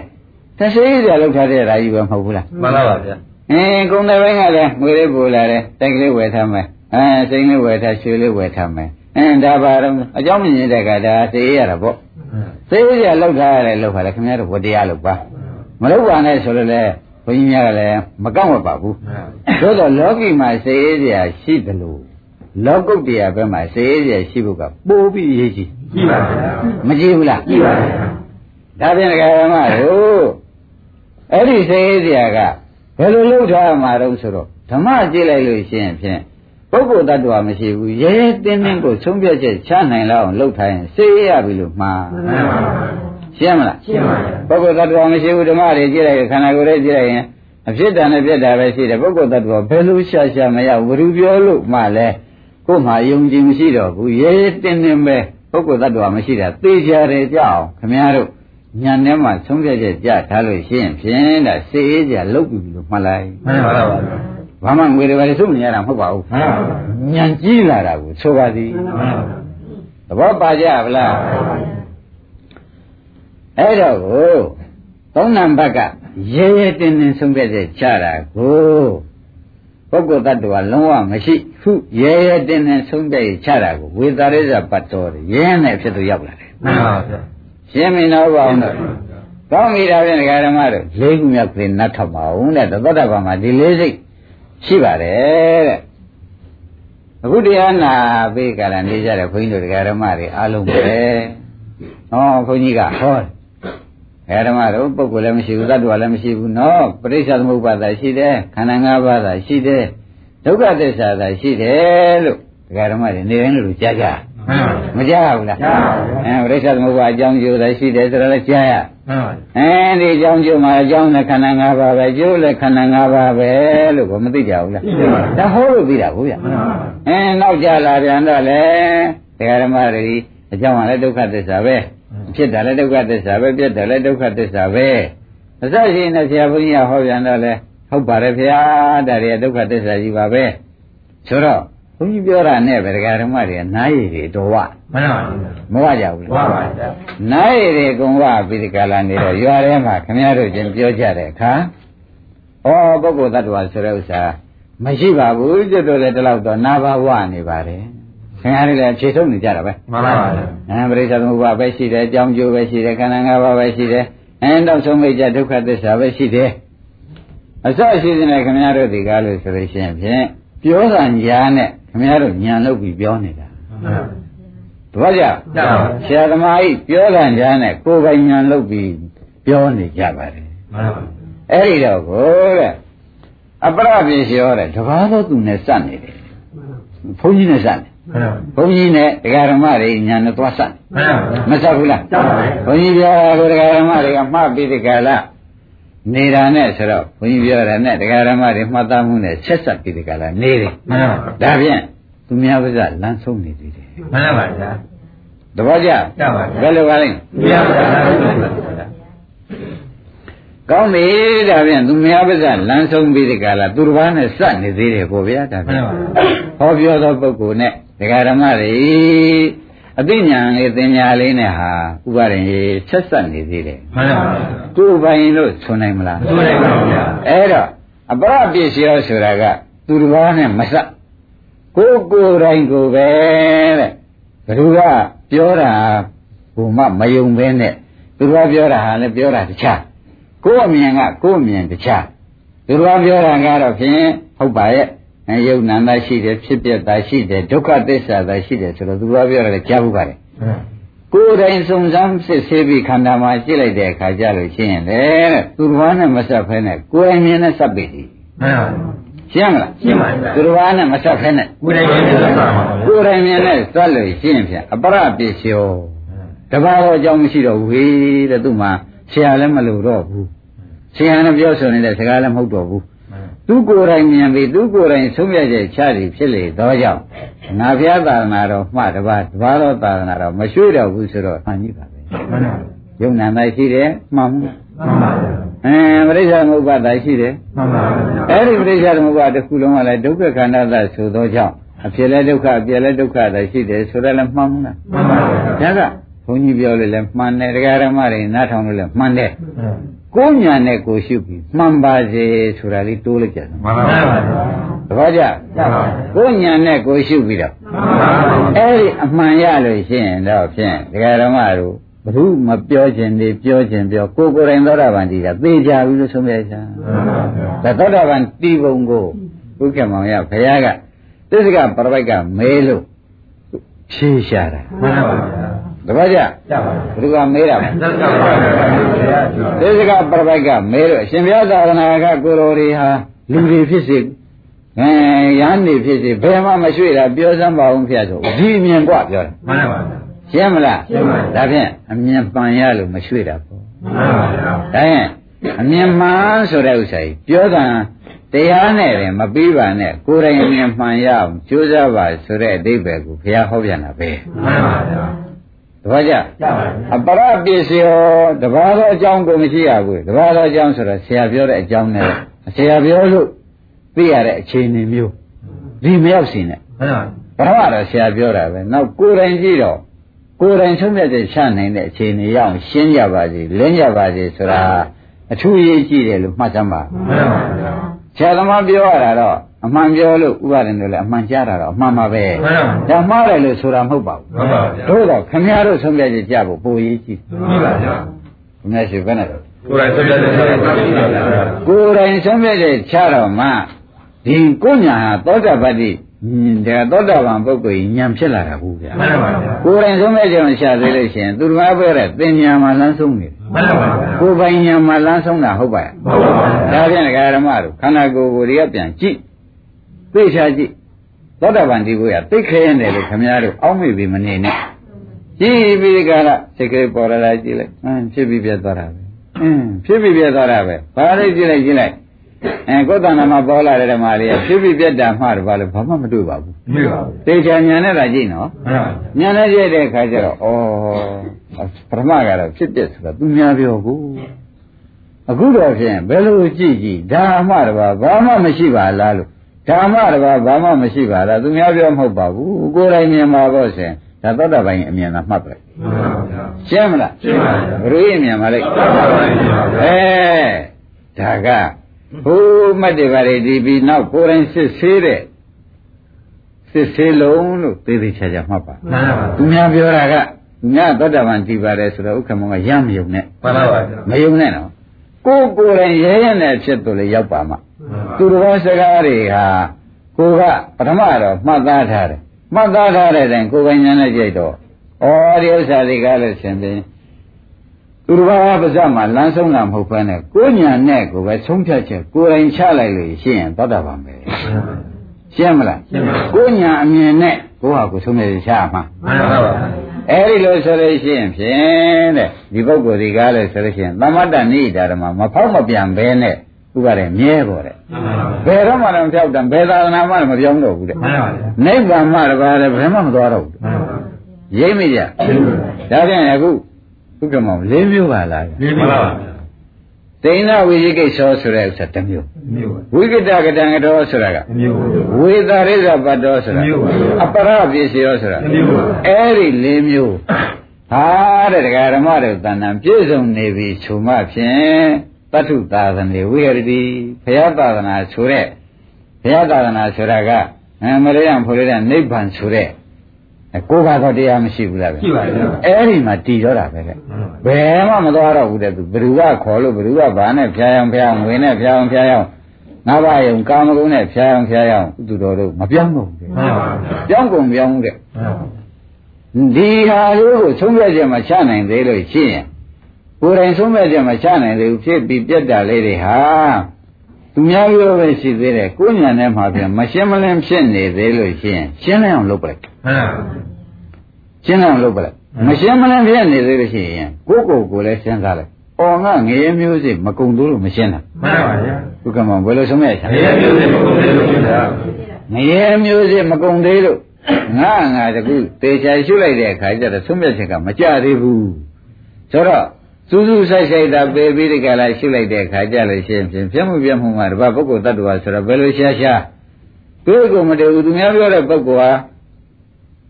ဒါစိတ်အေးစရာလုပ်ထားတဲ့ဓာကြီးပဲမဟုတ်ဘူးလားမှန်ပါဗျာအင်းကုန်းတဲ့ဘက်ကလည်းငွေလေးပို့လာတယ်တိုက်ကလေးဝယ်ထားမယ် အဲစိတ်လေးဝယ်ထားရွှေလေးဝယ်ထားမယ်အင်းဒါပါတော့အကြောင်းမြင်တဲ့ကဒါစိတ်အေးရတာပေါ့သိရရလောက်ထားရတယ်လောက်ပါလေခင်ဗျားတို့ဝတရားလောက်ပါမလောက်ပါနဲ့ဆိုလို့လေဘုန်းကြီးများကလည်းမကောက်မပါဘူးသို့တော့လောကီမှာစေအေးစရာရှိတယ်လို့လောကုတ်တရားဘက်မှာစေအေးစရာရှိဖို့ကပိုးပြီးအရေးကြီးကြည့်ပါဗျာမကြည့်ဘူးလားကြည့်ပါဗျာဒါဖြင့်ဒကာရမတို့အဲ့ဒီစေအေးစရာကဘယ်လိုလုပ်ထားမှာတော့ဆိုတော့ဓမ္မကြည့်လိုက်လို့ရှိရင်ဖြင့် ပုဂ္ဂိုလ်တ attva မရှိဘူးရဲရဲတင်းတင်းကိုဆုံးဖြတ်ချက်ချနိုင်လောက်အောင်လုပ်ထားရင်စေအေးရပြီလို့မှားမှန်ပါဗျာရှင်းမလားရှင်းပါဗျာပုဂ္ဂိုလ်တ attva မရှိဘူးဓမ္မတွေကြည့်လိုက်ရင်ခန္ဓာကိုယ်တွေကြည့်လိုက်ရင်အဖြစ်တန်နဲ့ပြက်တာပဲရှိတယ်ပုဂ္ဂိုလ်တ attva ဘယ်လိုရှာရှာမရဘူးဘယ်သူပြောလို့မှလဲကို့မှာယုံကြည်မရှိတော့ဘူးရဲရဲတင်းတင်းပဲပုဂ္ဂိုလ်တ attva မရှိတာသိကြတယ်ကြအောင်ခင်ဗျားတို့ညာထဲမှာဆုံးဖြတ်ချက်ကြထားလို့ရှိရင်ဖြင့်ဒါစေအေးကြလုတ်ပြီလို့မှတ်လိုက်မှန်ပါဗျာ ဘာမှငွေတွေပါလေစုမနေရတာမဟုတ်ပါဘူးမှန်ပါဗျာညံကြီးလာတာကိုဆိုပါသည်မှန်ပါဗျာသဘောပါကြဗလားအဲ့တော့ကိုသုံးနံပါတ်ကရဲရဲတင်းတင်းဆုံးဖြတ်ချက်ချတာကိုပုဂ္ဂိုလ်တ attva လုံးဝမရှိခုရဲရဲတင်းတင်းဆုံးဖြတ်ချက်ချတာကိုဝေသာရိဇပတ်တော်ရဲနဲ့ဖြစ်သူရောက်လာတယ်မှန်ပါဗျာရှင်းမင်းတော့ပါအောင်တော့ကောင်းပြီဒါဖြင့်ဒကာဓမ္မတို့လေးခုမြောက်ပြင်နတ်ထောက်ပါဦးတဲ့သောတပန်မှာဒီလေးစိတ် ရှိပါတယ်တဲ့အခုတရားနာပေးကြတာနေကြတဲ့ခွင်းတို့ဒကာဓမ္မတွေအားလုံးပဲဟောခွန်ကြီးကဟောဒကာဓမ္မတို့ပုဂ္ဂိုလ်လည်းမရှိဘူးသတ္တဝါလည်းမရှိဘူးနော်ပရိစ္ဆသမုပ္ပါဒရှိတယ်ခန္ဓာ၅ပါးသာရှိတယ်ဒုက္ခသစ္စာသာရှိတယ်လို့ဒကာဓမ္မတွေနေတိုင်းလို့ကြားကြမှန်ပါမကြားဘူးလားကြားပါဘူးအဲပရိစ္ဆသမုပ္ပါအကြောင်းကျိုးလည်းရှိတယ်ဆိုတော့လည်းကြားရမှန်ပါ အဲဒီအကြောင်းကျိုးမှာအကြောင်းနဲ့ခန္ဓာ၅ပါးပဲကျိုးလည်းခန္ဓာ၅ပါးပဲလို့ကိုမသိကြဘူးလားဒါဟောလို့သိတာဘူးဗျမှန်ပါအဲနောက်ကြလာပြန်တော့လေတရားဓမ္မတွေအကြောင်းကလည်းဒုက္ခသစ္စာပဲဖြစ်တာလည်းဒုက္ခသစ္စာပဲပြတ်တယ်လည်းဒုက္ခသစ္စာပဲအစရှိနေဆရာဘုန်းကြီးကဟောပြန်တော့လေဟုတ်ပါတယ်ဗျာဒါတွေဒုက္ခသစ္စာကြီးပါပဲဆိုတော့ ဘုန်းကြီးပြောတာနဲ့ပဲတရားဓမ္မတွေကနားရည်တွေတော်ဝမှန်ပါမဝကြဘူးဝါလားပါဗျာနိုင်ရည်ကုံဝပြီးဒီကလာနေတော့ရွာထဲမှာခမည်းတော်ချင်းပြောကြတဲ့အခါဩပုဂ္ဂိုလ်တ attva ဆိုတဲ့ဥစ္စာမရှိပါဘူးကျွတ်တော့လည်းဒီလောက်တော့နာဘာဝနေပါတယ်ခင်ဗျားတို့လည်းဖြေထုတ်နေကြတာပဲမှန်ပါဗျာအဲပရိစ္ဆေသမုပ္ပါပဲရှိတယ်အကြောင်းကျိုးပဲရှိတယ်ခန္ဓာ၅ပါးပဲရှိတယ်အဲတော့ဆုံးမိတ်ကြဒုက္ခသစ္စာပဲရှိတယ်အစရှိတဲ့ခင်ဗျားတို့ဒီကားလို့ဆိုလို့ရှိရင်ဖြင့်ပြောတာညာနဲ့ ခင်ဗျားတို့ညာလုပ်ပြီးပြောနေတာမှန်ပါတပည့်ကြကြပါဆရာသမားကြီးပြောတာညာနဲ့ကိုယ်ပိုင်ညာလုပ်ပြီးပြောနေကြပါတယ်မှန်ပါအဲ့ဒီတော့ကိုတဲ့အပရပြေလျောတဲ့တပါးသောသူနဲ့စနေတယ်ဘုန်းကြီးနဲ့စနေမှန်ပါဘုန်းကြီးနဲ့တရားဓမ္မတွေညာနဲ့သွားစနေမှန်ပါမစဘူးလားကြပါပါဘုန်းကြီးပြောတာကိုတရားဓမ္မတွေကမှတ်ပြီးဒီကလာ နေတာနဲ့ဆိုတော့ဘုန်းကြီးပြောတာနဲ့တရားဓမ္မတွေမှတ်သားမှုနဲ့ဆက်ဆက်ပြီးဒီကလာနေတယ်မှန်ပါဒါဖြင့်သူများပါးစပ်လမ်းဆုံးနေသေးတယ်မှန်ပါဗျာတပည့်ကြကြပါပါဘယ်လိုပါလဲမြတ်ဗျာကောင်းပြီဒါဖြင့်သူများပါးစပ်လမ်းဆုံးပြီးဒီကလာသူတစ်ပါးနဲ့စနေသေးတယ်ကိုဗျာဒါဖြင့်မှန်ပါဟောပြောသောပုဂ္ဂိုလ်နဲ့ဒကာဓမ္မတွေ အသိဉာဏ်လေးသင်ညာလေးနဲ့ဟာဥပါရင်ကြီးဆက်ဆက်နေသေးတယ်မှန်ပါသူ့ပိုင်လို့ဆိုနိုင်မလားဆိုနိုင်ပါဗျာအဲ့တော့အပရပစ္စယောဆိုတာကသူတစ်ပါးနဲ့မဆက်ကိုယ်ကိုယ်တိုင်ကိုယ်ပဲတဲ့ဘယ်သူကပြောတာဘုမမယုံပဲနဲ့သူတစ်ပါးပြောတာဟာလည်းပြောတာတခြားကိုယ်အမြင်ကကိုယ်အမြင်တခြားသူတစ်ပါးပြောတာကတော့ဖြင့်ဟုတ်ပါရဲ့ အဲယုံနာတာရှိတယ်ဖြစ်ပြတာရှိတယ်ဒုက္ခသစ္စာသာရှိတယ်ဆိုတော့သူတစ်ပါးပြောတာလည်းကြားဘူးပါတယ်ကိုယ်တိုင်စုံစမ်းစစ်ဆေးပြီးခန္ဓာမှာကြည့်လိုက်တဲ့အခါကျလို့ရှိရင်လေသူတစ်ပါးနဲ့မဆက်ဖဲနဲ့ကိုယ်အမြင်နဲ့ဆက်ပြီမှန်ပါရှင်းမလားရှင်းပါပြီသူတစ်ပါးနဲ့မဆက်ဖဲနဲ့ကိုယ်တိုင်ကျင့်သက်ပါပါဗျာကိုယ်တိုင်မြင်နဲ့သတ်လို့ရှင်းဖြင့်အပရပစ္စယောတပါးတော့အကြောင်းမရှိတော့ဘူးဟေးတဲ့သူ့မှာဆရာလည်းမလို့တော့ဘူးဆရာနဲ့ပြောဆိုနေတဲ့စကားလည်းမဟုတ်တော့ဘူး သူကိုယ်တိုင်မြင်ပြီးသူကိုယ်တိုင်ဆုံးဖြတ်ချက်ချသည်ဖြစ်လေတော့ကြောင့်ငါဖျားသာသနာတော်မှတပါးတပါးတော့သာသနာတော်မရွှေ့တော့ဘူးဆိုတော့မှန်ကြီးပါပဲမှန်ပါယုံနာတိုင်းရှိတယ်မှန်ဘူးမှန်ပါအဲပရိစ္ဆေသမုပ္ပါဒ်ရှိတယ်မှန်ပါအဲ့ဒီပရိစ္ဆေသမုပ္ပါဒ်တစ်ခုလုံးကလည်းဒုက္ခခန္ဓာသဆိုသောကြောင့်အဖြစ်လဲဒုက္ခအပြည့်လဲဒုက္ခသာရှိတယ်ဆိုတော့လည်းမှန်ဘူးလားမှန်ပါဒါကဘုန်းကြီးပြောလို့လည်းမှန်တယ်တရားဓမ္မတွေနားထောင်လို့လည်းမှန်တယ် ကိုယ်ညာနဲ့ကိုယ်ရှုပြီးမှန်ပါစေဆိုတာလေးတိုးလိုက်ကြတယ်မှန်ပါမှန်ပါသဘောကျကျပါပါကိုယ်ညာနဲ့ကိုယ်ရှုပြီးတော့မှန်ပါအဲ့ဒီအမှန်ရလို့ရှိရင်တော့ဖြင့်တရားဓမ္မတို့ဘ누မပြောခြင်းနေပြောခြင်းပြောကိုယ်ကိုယ်တိုင်သောတာပန်တည်တာသိကြပြီလို့ဆုံးဖြတ်ချာဒါသောတာပန်တည်ပုံကိုဘုရားမောင်ရဘုရားကသစ္စကပရပိုက်ကမဲလို့ဖြေရှာတာမှန်ပါ တပည့်ကြ ကျပါ ဘုရားမေးတာ သက်ကပါဗျာ သစ္စကပရပိုက်ကမဲလို့အရှင်ဘုရားသာသနာကကိုယ်တော်တွေဟာလူတွေဖြစ်စေအဲရဟန်းတွေဖြစ်စေဘယ်မှမရွှေ့တာပြောစမ်းပါအောင်ဖျက်ဆိုဒီအမြင်กว่าပြောတာ မှန်ပါ ရှင်းမလား ရှင်းပါပြီ ဒါဖြင့်အမြင်ပန်ရလို့မရွှေ့တာပေါ့ မှန်ပါဗျာ ဒါရင်အမြင်မှန်ဆိုတဲ့ဥစ္စာကြီးပြောတာတရားနဲ့လည်းမပြီးပါနဲ့ကိုယ်တိုင်အမြင်မှန်ရအောင်ကြိုးစားပါဆိုတဲ့အဓိပ္ပာယ်ကိုဘုရားဟောပြန်တာပဲ မှန်ပါဗျာ တပည့်ကြကျပါအပရပစ္စယောတပါးသောအကြောင်းကိုမရှိရဘူးတပါးသောအကြောင်းဆိုတော့ဆရာပြောတဲ့အကြောင်းနဲ့ဆရာပြောလို့သိရတဲ့အခြေအနေမျိုးဒီမရောက်စီနဲ့မှန်ပါပထမတော့ဆရာပြောတာပဲနောက်ကိုယ်တိုင်ကြည့်တော့ကိုယ်တိုင်ဆုံးဖြတ်ချက်ချနိုင်တဲ့အခြေအနေရအောင်ရှင်းကြပါစေလင်းကြပါစေဆိုတာအထူးရေးကြည့်တယ်လို့မှတ်သမ်းပါမှန်ပါဗျာဆရာသမားပြောရတာတော့အမှန်ပြောလို့ဥပါဒင်တို့လည်းအမှန်ကြားတာတော့အမှန်ပါပဲမှန်ပါဒါမှားတယ်လို့ဆိုတာမဟုတ်ပါဘူးမှန်ပါဗျာတို့တော့ခင်ဗျားတို့ဆုံးဖြတ်ချက်ကြဖို့ပိုရေးကြည့်မှန်ပါဗျာခင်ဗျားရှိဘယ်နဲ့ကိုယ်တိုင်ဆက်ပြတဲ့ဆက်ပါဗျာကိုယ်တိုင်ဆုံးဖြတ်ချက်ချတော့မှဒီကိုညာဟာသောတာပတ္တိဒါသောတာပန်ပုဂ္ဂိုလ်ကြီးဉာဏ်ဖြစ်လာတာဘူးဗျာမှန်ပါဗျာကိုယ်တိုင်ဆုံးဖြတ်ချက်မချသေးလို့ရှိရင်သူတော်ဘာပြောတဲ့သင်ညာမှာလမ်းဆုံးနေတယ်မှန်ပါဗျာကိုယ်ပိုင်ညာမှာလမ်းဆုံးတာဟုတ်ပါရဲ့ဟုတ်ပါဗျာဒါဖြင့်ဒကာဓမ္မတို့ခန္ဓာကိုယ်ကိုယ်တွေကပြန်ကြည့် သိချာကြည့်သောတာပန်ဒီကိုရသိခဲရတယ်လို့ခင်ဗျားတို့အောက်မေ့ပြီးမနေနဲ့ကြည့်ပြီးဒီကရစိတ်ကလေးပေါ်လာတာကြည့်လိုက်ဟမ်ဖြစ်ပြီးပြတ်သွားတာပဲအင်းဖြစ်ပြီးပြတ်သွားတာပဲဘာလို့ကြည့်လိုက်ကြည့်လိုက်အဲကိုယ်တဏ္ဍာမှာပေါ်လာတဲ့ဓမ္မလေးကဖြစ်ပြီးပြတ်တာမှတော့ဘာလို့ဘာမှမတွေ့ပါဘူးမှန်ပါဗျာသိချာညာနဲ့သာကြည့်နော်မှန်ပါဗျာညာနဲ့ကြည့်တဲ့အခါကျတော့ဩပထမကတော့ဖြစ်ပြဆိုတော့သူများပြောကိုအခုတော့ဖြင့်ဘယ်လိုကြည့်ကြည့်ဓမ္မတဘာဘာမှမရှိပါလားလို့ ဓမ္မတဘာဘာမှမရှိပါလားသူများပြောမဟုတ်ပါဘူးကိုယ်တိုင်မြင်ပါတော့ရှင်ဒါသောတာပန်ရဲ့အမြင်သာမှတ်ပဲမှန်ပါဗျာရှင်းမလားရှင်းပါဗျာဘယ်လိုရဲ့အမြင်ပါလဲမှန်ပါဗျာအဲဒါကဘုမတ်တွေပါလေဒီပြီးနောက်ကိုယ်တိုင်စစ်ဆေးတဲ့စစ်ဆေးလုံးလို့သေသေးချာချာမှတ်ပါမှန်ပါသူများပြောတာကသူများသောတာပန်ကြည်ပါတယ်ဆိုတော့ဥက္ကမောကရမ်းမယုံနဲ့မှန်ပါဗျာမယုံနဲ့နော်ကိုယ်ကိုယ်တိုင်ရဲရဲနဲ့ဖြစ်သူလေရောက်ပါမှ သူတော်စကားတွေဟာကိုကပထမတော့မှတ်သားထားတယ်မှတ်သားထားတဲ့တိုင်ကိုယ်ပိုင်ဉာဏ်နဲ့ကြိတ်တော့ဩဒီဥစ္စာတွေကလည်းရှင်ပြန်သူတော်ဘာပါဇက်မှာလမ်းဆုံးတာမဟုတ်ဘဲနဲ့ကိုညာနဲ့ကိုပဲဆုံးဖြတ်ချက်ကိုယ်တိုင်ချလိုက်လို့ရှိရင်သောတာပန်ပဲရှင်းမလားရှင်းပါကိုညာအမြင်နဲ့ကိုဟာကိုဆုံးဖြတ်ချက်ချရမှာမှန်ပါဗျာအဲ့ဒီလိုဆိုလို့ရှိရင်ဖြင့်တဲ့ဒီပုဂ္ဂိုလ်ဒီကားလို့ဆိုလို့ရှိရင်သမတ္တနိဒာရမမဖောက်မပြန်ဘဲနဲ့ ဥပါတဲ့မြဲပေါ်တဲ့မှန်ပါဗျာဘယ်တော့မှတော့ဖြောက်တယ်ဘယ်သာသနာမှမပြောင်းတော့ဘူးတဲ့မှန်ပါဗျာနိဗ္ဗာန်မှတပါးလည်းဘယ်မှမသွားတော့ဘူးမှန်ပါရိပ်မိကြဒါဖြင့်အခုဥက္ကမောလေးမျိုးပါလားဗျာမှန်ပါဗျာဒိဋ္ဌဝိဇိကိသောဆိုတဲ့ဥစ္စာတစ်မျိုးမျိုးပါဝိကတကတံကတော်ဆိုတာကမျိုးပါဝေသာရိဇပတ္တောဆိုတာမျိုးပါအပရပစ္စယောဆိုတာမျိုးပါအဲ့ဒီလေးမျိုးဟာတဲ့ဒကာဓမ္မတွေတဏ္ဍာပြည့်စုံနေပြီခြုံမဖြင့် တတ္ထုသာသနေဝိရတိဘုရားသာသနာဆိုတဲ့ဘုရားသာသနာဆိုတာကအမရိယံဖိုရတဲ့နိဗ္ဗာန်ဆိုတဲ့ကိုယ်ပါတော့တရားမရှိဘူးလားဗျရှိပါဗျာအဲ့ဒီမှာတည်တော့တာပဲတဲ့ဘယ်မှမသွားတော့ဘူးတဲ့သူဘယ်သူကခေါ်လို့ဘယ်သူကဘာနဲ့ဖျားအောင်ဖျားအောင်ငွေနဲ့ဖျားအောင်ဖျားအောင်ငါးပါးယုံကာမဂုဏ်နဲ့ဖျားအောင်ဖျားအောင်သူတော်တို့မပြောင်းတော့ဘူးတဲ့မှန်ပါဗျာပြောင်းကုန်ပြောင်းတဲ့မှန်ပါဒီဟာလေးကိုဆုံးဖြတ်ချက်မချနိုင်သေးလို့ရှိရင် ကိုယ်တိုင်ဆုံးဖြတ်ချက်မချနိုင်သေးဘူးဖြစ်ပြီးပြက်တာလေးတွေဟာသူများပြောပဲရှိသေးတယ်ကိုယ်ညာနဲ့မှပြန်မရှင်းမလင်းဖြစ်နေသေးလို့ရှိရင်ရှင်းလင်းအောင်လုပ်ပလိုက်မှန်ပါရှင်းလင်းအောင်လုပ်ပလိုက်မရှင်းမလင်းဖြစ်နေသေးလို့ရှိရင်ကိုယ့်ကိုယ်ကိုယ်လည်းရှင်းစားလိုက်။အော်ငါငရေမျိုးစိမကုံသေးလို့မရှင်းတာမှန်ပါဗျာ။ဘုကမောဘယ်လိုဆုံးဖြတ်ချင်အေးမျိုးတွေပုံစံလို့ပြောတာငရေမျိုးစိမကုံသေးလို့ငါငါတကူတေချာရှုလိုက်တဲ့အခါကျတော့ဆုံးဖြတ်ချက်ကမကြသေးဘူး။ဆိုတော့ စူးစူးဆိုင်ဆိုင်တာပေပြီးဒီကလာရှုလိုက်တဲ့အခါကျလို့ရှိရင်ဖြင့်ပြမှုပြမှုမှာတပတ်ပုဂ္ဂိုလ်တ attva ဆိုတော့ဘယ်လိုရှားရှားကိုယ့်ကိုယ်မတည်ဘူးသူများပြောတဲ့ပုဂ္ဂိုလ်ဟာ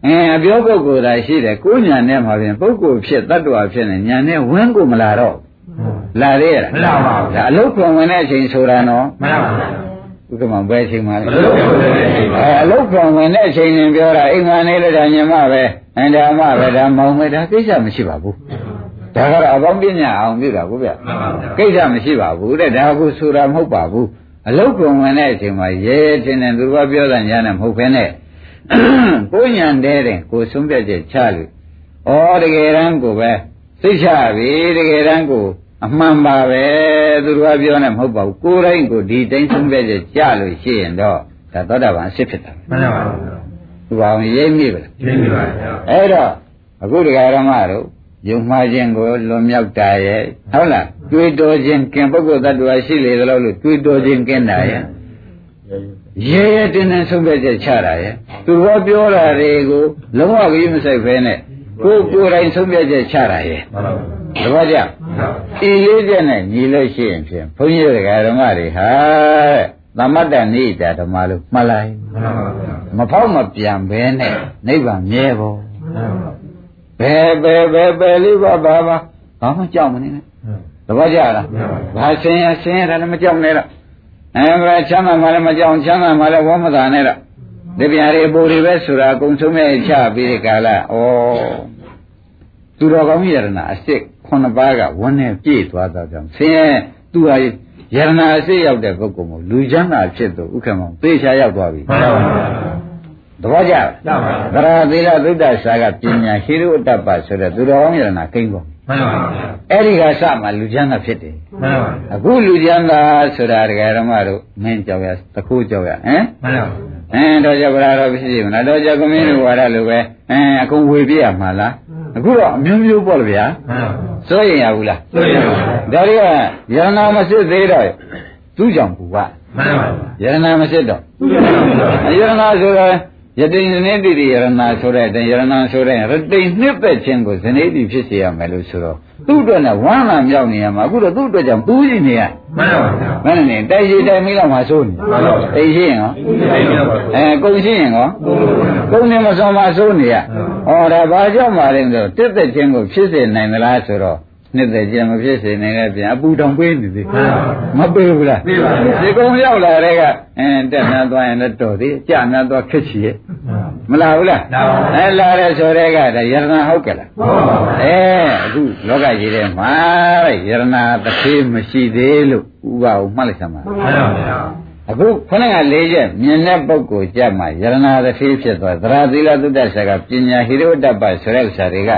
အဲအပြောပုဂ္ဂိုလ်သာရှိတယ်ကိုယ်ညာနဲ့မှာဖြင့်ပုဂ္ဂိုလ်ဖြစ်တ attva ဖြစ်နေညာနဲ့ဝင်းကိုမလာတော့လာသေးရလားမလာပါဘူးဒါအလုတ်ခွန်ဝင်တဲ့အချိန်ဆိုတာနော်မှန်ပါဗျာဥက္ကမဘယ်အချိန်မှလဲအလုပ်ကိုလည်းနေပါအဲအလုတ်ခွန်ဝင်တဲ့အချိန်ရင်ပြောတာအိမ်ငါနေလို့ဒါညမပဲအန္တရာမပဲဒါမောင်ပဲဒါကိစ္စမရှိပါဘူး ဒါကတော့အပေါင်းပညာအောင်ပြုတာကိုဗျမှန်ပါဗျာကိစ္စမရှိပါဘူးတဲ့ဒါကုဆိုတာမဟုတ်ပါဘူးအလုတ်ကွန်ဝင်တဲ့အချိန်မှာရဲရဲချင်းနဲ့သူကပြောတာညာနဲ့မဟုတ်ဘဲနဲ့ကိုညံတဲ့တဲ့ကိုဆုံးဖြတ်ချက်ချလို့ဩတကယ်တမ်းကိုပဲသိချပြီတကယ်တမ်းကိုအမှန်ပါပဲသူကပြောနေမဟုတ်ပါဘူးကိုယ်တိုင်းကိုဒီတိုင်းဆုံးဖြတ်ချက်ချလို့ရှိရင်တော့ဒါသောတာပန်အစ်ဖြစ်တာမှန်ပါဗျာသူကအောင်ရိပ်မိပါလားရှင်းပြီပါဗျာအဲ့တော့အခုတရားဓမ္မတို့ ယုံမှားခြင်းကိုလွန်မြောက်တာရဲ့ဟုတ်လားတွေးတော်ခြင်းကင်ပုဂ္ဂိုလ်တ attva ရှိလေသလားလို့တွေးတော်ခြင်းကင်းတာရဲ့ရဲရဲတင်းတင်းဆုံးဖြတ်ချက်ချတာရဲ့သူကပြောတာတွေကိုလုံးဝကြီးမဆိုင်ဖဲနဲ့ကိုယ်ကိုယ်တိုင်ဆုံးဖြတ်ချက်ချတာရဲ့မှန်ပါဗျာတပတ်ကြဤလေးချက်နဲ့ညီလို့ရှိရင်ဖြင့်ဘုန်းကြီးတို့တရားဓမ္မတွေဟာတဲ့သမတ္တနိဒာဓမ္မလို့မှတ်လိုက်မှန်ပါဗျာမဖောက်မပြန်ဘဲနဲ့နိဗ္ဗာန်မြဲဖို့မှန်ပါ ဘယ်ဘယ်ဘယ်ဘယ်လေးပါပါပါဘာမှကြောက်မနေနဲ့သဘောကျလားဘာဆင်းရဲဆင်းရဲတယ်လည်းမကြောက်နဲ့တော့အဲဘာချမ်းသာမှလည်းမကြောက်ချမ်းသာမှလည်းဝမ်းမသာနဲ့တော့ဒီပြားတွေအပူတွေပဲဆိုတာအကုန်ဆုံးမဲ့ချပြီးဒီကာလဩသူတော်ကောင်းယရနာအစ်စ်ခုနှစ်ပါးကဝန်းနဲ့ပြည့်သွားတော့ကြောင့်ဆင်းရဲသူဟာယရနာအစ်စ်ရောက်တဲ့ပုဂ္ဂိုလ်မို့လူချမ်းသာဖြစ်သူဥက္ကမောင်သေချာရောက်သွားပြီမှန်ပါပါ သဘောကျလားမှန်ပါသရသီလသုဒ္ဓဆာကပညာဟိရုအတ္တပဆိုတဲ့သူတော်ကောင်းယရနာကိန်းကုန်မှန်ပါပါအဲ့ဒီကစမှလူချမ်းသာဖြစ်တယ်မှန်ပါအခုလူချမ်းသာဆိုတာဒကာရမတို့မင်းကြောက်ရတခုကြောက်ရဟမ်မှန်ပါအင်းတော့ကြောက်ကြတော့ဖြစ်စီမလားတော့ကြောက်ကမင်းတို့ဝါရလိုပဲအင်းအကုန်ဝေပြရမှာလားအခုတော့အမျိုးမျိုးပေါ့လေဗျာမှန်ပါစိုးရင်ရဘူးလားဆိုရပါဒါတွေကယရနာမစစ်သေးတော့သူ့ကြောင့်ပူပါမှန်ပါယရနာမစစ်တော့သူရပါယရနာဆိုတော့ ယတိန်ဇနေတိတိယရနာဆိုတဲ့အတိုင်းယရနာဆိုတဲ့ရတိန်နှစ်သက်ခြင်းကိုဇနေတိဖြစ်စေရမယ်လို့ဆိုတော့သူ့အတွက်နဲ့ဝမ်းလာမြောက်နေရမှာအခုတော့သူ့အတွက်ကြောင့်ပူးနေနေရမှန်ပါမနဲ့နေတိုက်ရှိတိုက်မိတော့မှစိုးနေမှန်ပါတိတ်ရှိရင်ရောအဲ့ဒီပါအဲကုံရှိရင်ရောကုံနေမစောမှစိုးနေရဟောဒါဘာကြောင့်မှလဲဆိုတော့တက်သက်ခြင်းကိုဖြစ်စေနိုင်သလားဆိုတော့ နှစ်သက်ခြင်းမဖြစ်စေနိုင်တဲ့ပြန်အပူတောင်ပေးနေသေးမပေးဘူးလားပေးပါဘူးဒီကုံရောက်လာတဲ့ကအဲတက်နာသွားရင်လည်းတော်သေးကြာနာသွားခက်ချီရဲ့မလာဘူးလားလာပါဘူးအဲလာတဲ့ဆိုတဲ့ကဒါယရနာဟုတ်ကဲ့လားဟုတ်ပါဘူးအဲအခုလောကကြီးထဲမှာတဲ့ယရနာတစ်ခေမရှိသေးလို့ဥပအောင်မှတ်လိုက်စမ်းပါမှန်ပါဗျာအခုခုနက၄ချက်မြင်တဲ့ပုဂ္ဂိုလ်ကြမှာယရနာတစ်ခေဖြစ်သွားသရသီလသုတ္တဆကပညာဟိရိဝတ္တပဆိုတဲ့ဥစ္စာတွေက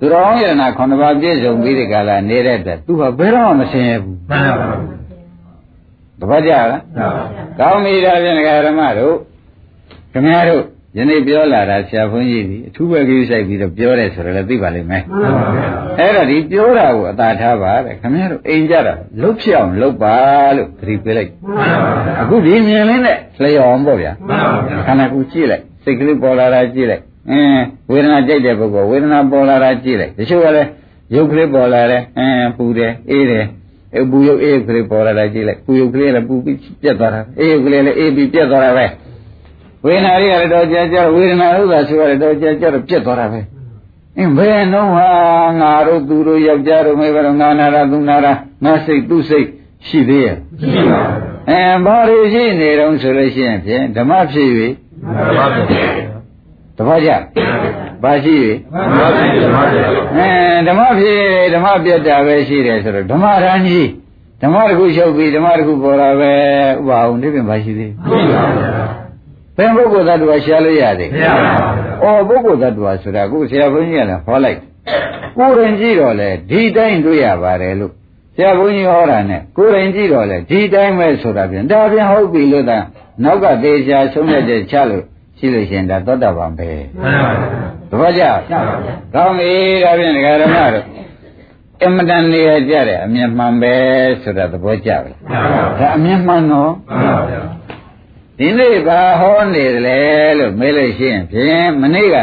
သူတော်ကောင်းယရနာခုနှစ်ပါးပြည့်စုံပြီးဒီကလာနေတဲ့အတွက်သူဟာဘယ်တော့မှမဆင်းရဲဘူးမှန်ပါတပတ်ကြလားမှန်ပါကောင်းပြီဒါဖြင့်ဒကာဓမ္မတို့ခင်ဗျားတို့ယနေ့ပြောလာတာဆရာဘုန်းကြီးဒီအထူးပဲကြည့်ဆိုင်ပြီးတော့ပြောတယ်ဆိုတော့လည်းသိပါလိမ့်မယ်မှန်ပါဗျာအဲ့တော့ဒီပြောတာကိုအသာထားပါတဲ့ခင်ဗျားတို့အိမ်ကြတာလှုပ်ဖြစ်အောင်လှုပ်ပါလို့သတိပေးလိုက်မှန်ပါဗျာအခုဒီမြင်လင်းနဲ့လျော်အောင်ပေါ့ဗျာမှန်ပါဗျာခန္ဓာကိုယ်ကြည့်လိုက်စိတ်ကလေးပေါ်လာတာကြည့်လိုက် အင်းဝေဒနာကြိုက်တဲ့ပုဂ္ဂိုလ်ဝေဒနာပေါ်လာတာကြည့်လိုက်တချို့ကလည်းရုပ်ကလေးပေါ်လာတယ်အင်းပူတယ်အေးတယ်အပူရုပ်အေးကလေးပေါ်လာတာကြည့်လိုက်ပူရုပ်ကလေးလည်းပူပြီးပြတ်သွားတာအေးရုပ်ကလေးလည်းအေးပြီးပြတ်သွားတာပဲဝေဒနာတွေကလည်းတော့ကြာကြာဝေဒနာဥစ္စာဆိုရတယ်တော့ကြာကြာတော့ပြတ်သွားတာပဲအင်းဘယ်နှုံးဟာငါတို့သူတို့ယောက်ျားတို့မိဘတို့ငါနာရသူနာရငါစိတ်သူစိတ်ရှိသေးရဲ့ရှိပါအဲဘာတွေရှိနေတုံးဆိုလို့ရှိရင်ဖြင့်ဓမ္မဖြစ်၍မှန်ပါဗျာ တပည့်ကြဘာရှိ၍မှန်ပါဗျာမှန်ပါဗျာအဲဓမ္မဖြစ်ဓမ္မပြတ်တာပဲရှိတယ်ဆိုတော့ဓမ္မရန်ကြီးဓမ္မတစ်ခုရှုပ်ပြီးဓမ္မတစ်ခုပေါ်တာပဲဥပအောင်ဒီပြင်ဘာရှိသေးရှိပါဗျာဘယ်ပုဂ္ဂိုလ်သတ္တဝါရှားလို့ရသေးမရပါဘူးအော်ပုဂ္ဂိုလ်သတ္တဝါဆိုတာအခုဆရာဘုန်းကြီးကလည်းဟောလိုက်ကိုယ်ရင်ကြည့်တော့လေဒီတိုင်းတွေ့ရပါတယ်လို့ဆရာဘုန်းကြီးဟောတာနဲ့ကိုယ်ရင်ကြည့်တော့လေဒီတိုင်းပဲဆိုတာပြန်ဒါပြန်ဟုတ်ပြီလို့သာနောက်ကသေချာဆုံးဖြတ်ချက်ချလို့ ရှိလို့ရှိရင်ဒါသောတာပန်ပဲမှန်ပါဗျာတပည့်ကြရပါဗျာကောင်းပြီဒါဖြင့်ဒကာရမတို့အမတန်နေရကြတယ်အမြင်မှန်ပဲဆိုတာသဘောကျပါလားမှန်ပါဗျာဒါအမြင်မှန်တော့မှန်ပါဗျာဒီနေ့ဘာဟောနေတယ်လဲလို့မေးလို့ရှိရင်ဖြင့်မနေ့က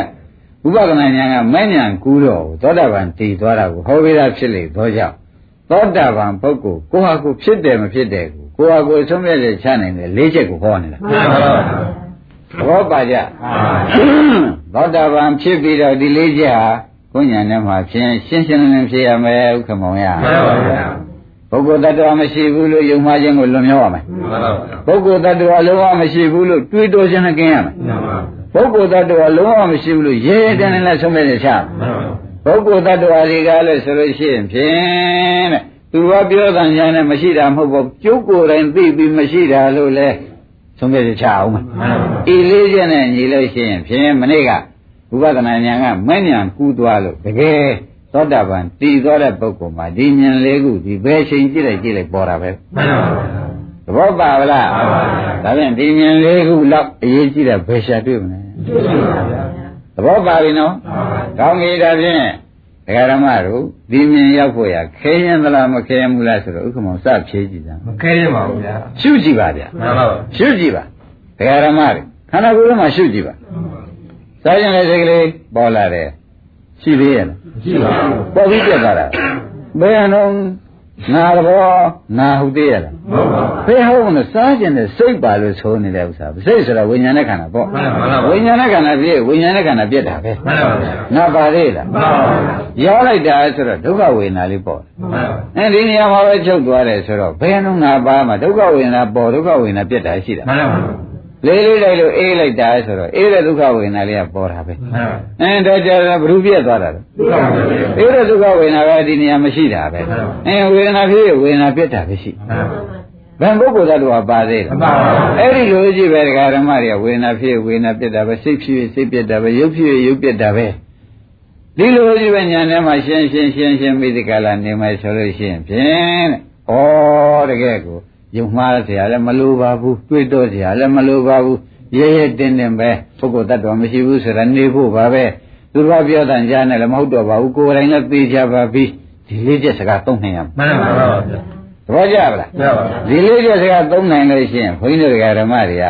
ဥပဒနာဉာဏ်ကမဲ့ဉာဏ်ကူးတော့သောတာပန်တည်သွားတာကိုဟောပေးတာဖြစ်လေသောကြောင့်သောတာပန်ပုဂ္ဂိုလ်ကိုဟာကိုဖြစ်တယ်မဖြစ်တယ်ကိုကိုဟာကိုဆုံးဖြတ်ချက်ချနိုင်တယ်လေးချက်ကိုဟောနေတာမှန်ပါဗျာ သဘောပါကြသောတာပန်ဖြစ်ပြီးတော့ဒီလေးချက်ဟာဘုညာနဲ့မှာဖြင့်ရှင်းရှင်းလင်းလင်းဖြစ်ရမယ်ဥက္ကမောင်ရမှန်ပါဗျာပုဂ္ဂိုလ်တ attva မရှိဘူးလို့ယုံမှားခြင်းကိုလွန်မြောက်ရမယ်မှန်ပါဗျာပုဂ္ဂိုလ်တ attva လုံးဝမရှိဘူးလို့တွေးတောခြင်းနဲ့ကင်းရမယ်မှန်ပါပုဂ္ဂိုလ်တ attva လုံးဝမရှိဘူးလို့ရဲရဲတန်းတန်းနဲ့ဆုံးဖြတ်နေချရမယ်မှန်ပါပုဂ္ဂိုလ်တ attva တွေကလည်းဆိုလို့ရှိရင်ဖြင့်တဲ့သူကပြောတဲ့ဉာဏ်နဲ့မရှိတာမဟုတ်ဘူးကျုပ်ကိုယ်တိုင်သိပြီးမရှိတာလို့လဲ ဆုံးဖြတ်ချအောင်မယ်မှန်ပါဤလေးချက်နဲ့ညီလို့ရှိရင်ဖြင့်မနေ့ကဥပဒနာဉာဏ်ကမဲ့ဉာဏ်ကူးသွားလို့တကယ်သောတာပန်တည်သွားတဲ့ပုဂ္ဂိုလ်မှာဒီဉာဏ်လေးခုဒီဘယ်ချိန်ကြည့်လိုက်ကြည့်လိုက်ပေါ်တာပဲမှန်ပါဗျာသဘောပါဗလားမှန်ပါဗျာဒါဖြင့်ဒီဉာဏ်လေးခုလောက်အရေးကြီးတဲ့ဘယ်ရှာတွေ့မလဲတွေ့ပါဗျာသဘောပါပြီနော်မှန်ပါကောင်းပြီဒါဖြင့် ဒကာရမတို့ဒီမြင်ရောက်ဖို့ရခဲရင်သလားမခဲရင်ဘူးလားဆိုတော့ဥက္ကမောင်စဖြေးကြည့်စမ်းမခဲရပါဘူးဗျာရှုကြည့်ပါဗျာမှန်ပါဗျာရှုကြည့်ပါဒကာရမတွေခန္ဓာကိုယ်ထဲမှာရှုကြည့်ပါစားရင်လည်းစိတ်ကလေးပေါ်လာတယ်ရှိသေးရဲ့လားရှိပါဘူးပေါ်ပြီးပြတ်သွားတာဘယ်အောင် ငါတော့ငါဟုတ်သေးရလားမဟုတ်ပါဘူးဖေးဟုတ်လို့စားကျင်တဲ့စိတ်ပါလို့ဆိုနေတဲ့ဥစ္စာစိတ်ဆိုတာဝိညာဉ်နဲ့ခန္ဓာပေါ့မှန်ပါမှန်ပါဝိညာဉ်နဲ့ခန္ဓာပြည့်ဝိညာဉ်နဲ့ခန္ဓာပြည့်တာပဲမှန်ပါဗျာငါပါသေးလားမှန်ပါဗျာရောလိုက်တာဆိုတော့ဒုက္ခဝေဒနာလေးပေါ့မှန်ပါအဲဒီနေရာမှာပဲချုပ်သွားတယ်ဆိုတော့ဘယ်နှုံငါပါမှာဒုက္ခဝေဒနာပေါ်ဒုက္ခဝေဒနာပြည့်တာရှိတာမှန်ပါ လေးလေးလိုက်လို့အေးလိုက်တာဆိုတော့အေးတဲ့ဒုက္ခဝေဒနာလေးကပေါ်တာပဲမှန်ပါအင်းဒါကြတော့ဘ ᱹ ပြည့်သွားတာလေဒုက္ခပါဗျာအေးတဲ့ဒုက္ခဝေဒနာကဒီနေရာမရှိတာပဲအင်းဝေဒနာဖြစ်ဝေဒနာပြည့်တာပဲရှိမှန်ပါဘယ်ပုဂ္ဂိုလ်သတ္တဝါပါသေးလဲမှန်ပါပါအဲ့ဒီလိုကြည့်ပဲဒကာဓမ္မတွေကဝေဒနာဖြစ်ဝေဒနာပြစ်တာပဲစိတ်ဖြစ်စိတ်ပြစ်တာပဲရုပ်ဖြစ်ရုပ်ပြစ်တာပဲဒီလိုကြည့်ပဲညာထဲမှာရှင်းရှင်းရှင်းရှင်းပြီးဒီကလာနေမယ်ဆိုလို့ရှိရင်ဖြင့်တဲ့ဩတကယ်ကို ယုံမှားเสียလည်းမလိုပါဘူးတွေးတော့เสียလည်းမလိုပါဘူးရဲရဲတင်းတင်းပဲပုဂ္ဂိုလ်တ attva မရှိဘူးဆိုတာနေဖို့ပါပဲသူကပြောတဲ့ကြားနဲ့လည်းမဟုတ်တော့ပါဘူးကိုယ်တိုင်လည်းသိကြပါပြီဒီလေးချက်စကားသုံးနိုင်ရမှာ မှန်ပါပါဗျာ သဘောကျပါလား မှန်ပါ ဒီလေးချက်စကားသုံးနိုင်လို့ရှိရင်ဘုန်းကြီးတို့ဓမ္မတွေက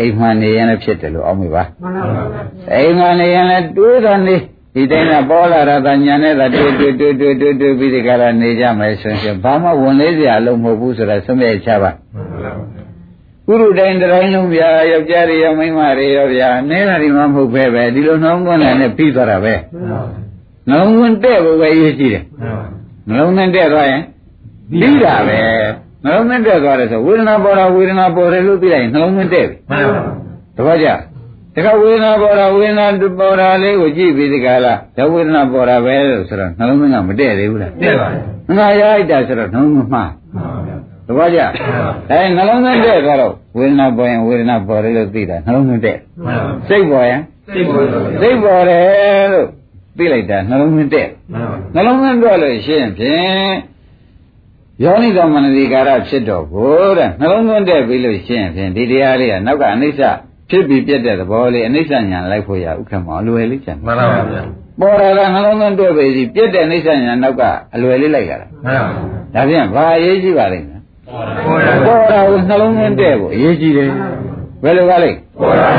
အိမ်မှန်နေရင်လည်းဖြစ်တယ်လို့အောက်မိပါ မှန်ပါပါ အိမ်မှန်နေရင်လည်းတွေးတာနေ ဒီတိုင်းကပေါ်လာတာကညာနဲ့သာတွေးတွေးတွေးတွေးတွေးတွေးပြီးဒီကရနေကြမယ်ဆိုရင်ဘာမှဝန်လေးစရာအလုံးမဟုတ်ဘူးဆိုတာသုံးမြဲချပါကုရုတိုင်းတိုင်းလုံးဗျာယောက်ျားတွေရောမိန်းမတွေရောဗျာနဲတာဒီမှမဟုတ်ပဲပဲဒီလိုနှောင်းသွင်းတယ်နဲ့ပြီးသွားတာပဲနှောင်းသွင်းတဲ့ဘုပဲရေးကြည့်တယ်နှလုံးသွင်းတဲ့သွားရင်ပြီးတာပဲနှလုံးသွင်းတဲ့သွားတယ်ဆိုဝေဒနာပေါ်တာဝေဒနာပေါ်တယ်လို့ပြီးလိုက်ရင်နှလုံးသွင်းတဲ့ပြီမှန်ပါတပည့်ကြ တခါဝေဒနာပေါ်တာဝေဒနာပေါ်တာလေးကိုကြည့်ပြီးဒီကလာဓဝေဒနာပေါ်တာပဲလို့ဆိုတော့နှလုံးသွင်းကမတည့်သေးဘူးလားတဲ့ပါဗျာငါရလိုက်တာဆိုတော့နှလုံးသွင်းမှားမှန်ပါဗျာတပည့်ကြအဲနှလုံးသွင်းတဲ့ဆိုတော့ဝေဒနာပေါ်ရင်ဝေဒနာပေါ်တယ်လို့သိတာနှလုံးသွင်းတဲ့မှန်ပါစိတ်ပေါ်ရင်စိတ်ပေါ်တော့စိတ်ပေါ်တယ်လို့သိလိုက်တာနှလုံးသွင်းတဲ့မှန်ပါနှလုံးသွင်းတော့လို့ရှိရင်ဖြင့်ယောနိသောမနတိကာရဖြစ်တော့ကိုတဲ့နှလုံးသွင်းတဲ့ပြီးလို့ရှိရင်ဖြင့်ဒီတရားလေးကနောက်ကအနိစ္စ ဖြစ်ပြီးပြတ်တဲ့သဘောလေးအနိစ္စညာလိုက်ဖို့ရဥက္ကမောအလွယ်လေးကျန်မှန်ပါဗျာပေါ်လာတာနှလုံးသွင်းတွေ့ပြီစီပြတ်တဲ့အိဋ္ဌညာနောက်ကအလွယ်လေးလိုက်လာတာမှန်ပါဒါပြန်ဘာအရေးကြီးပါလိမ့်မယ်ပေါ်လာပေါ်တာကိုနှလုံးသွင်းတဲ့ကိုအရေးကြီးတယ်ဘယ်လိုပါလိမ့်ပေါ်လာ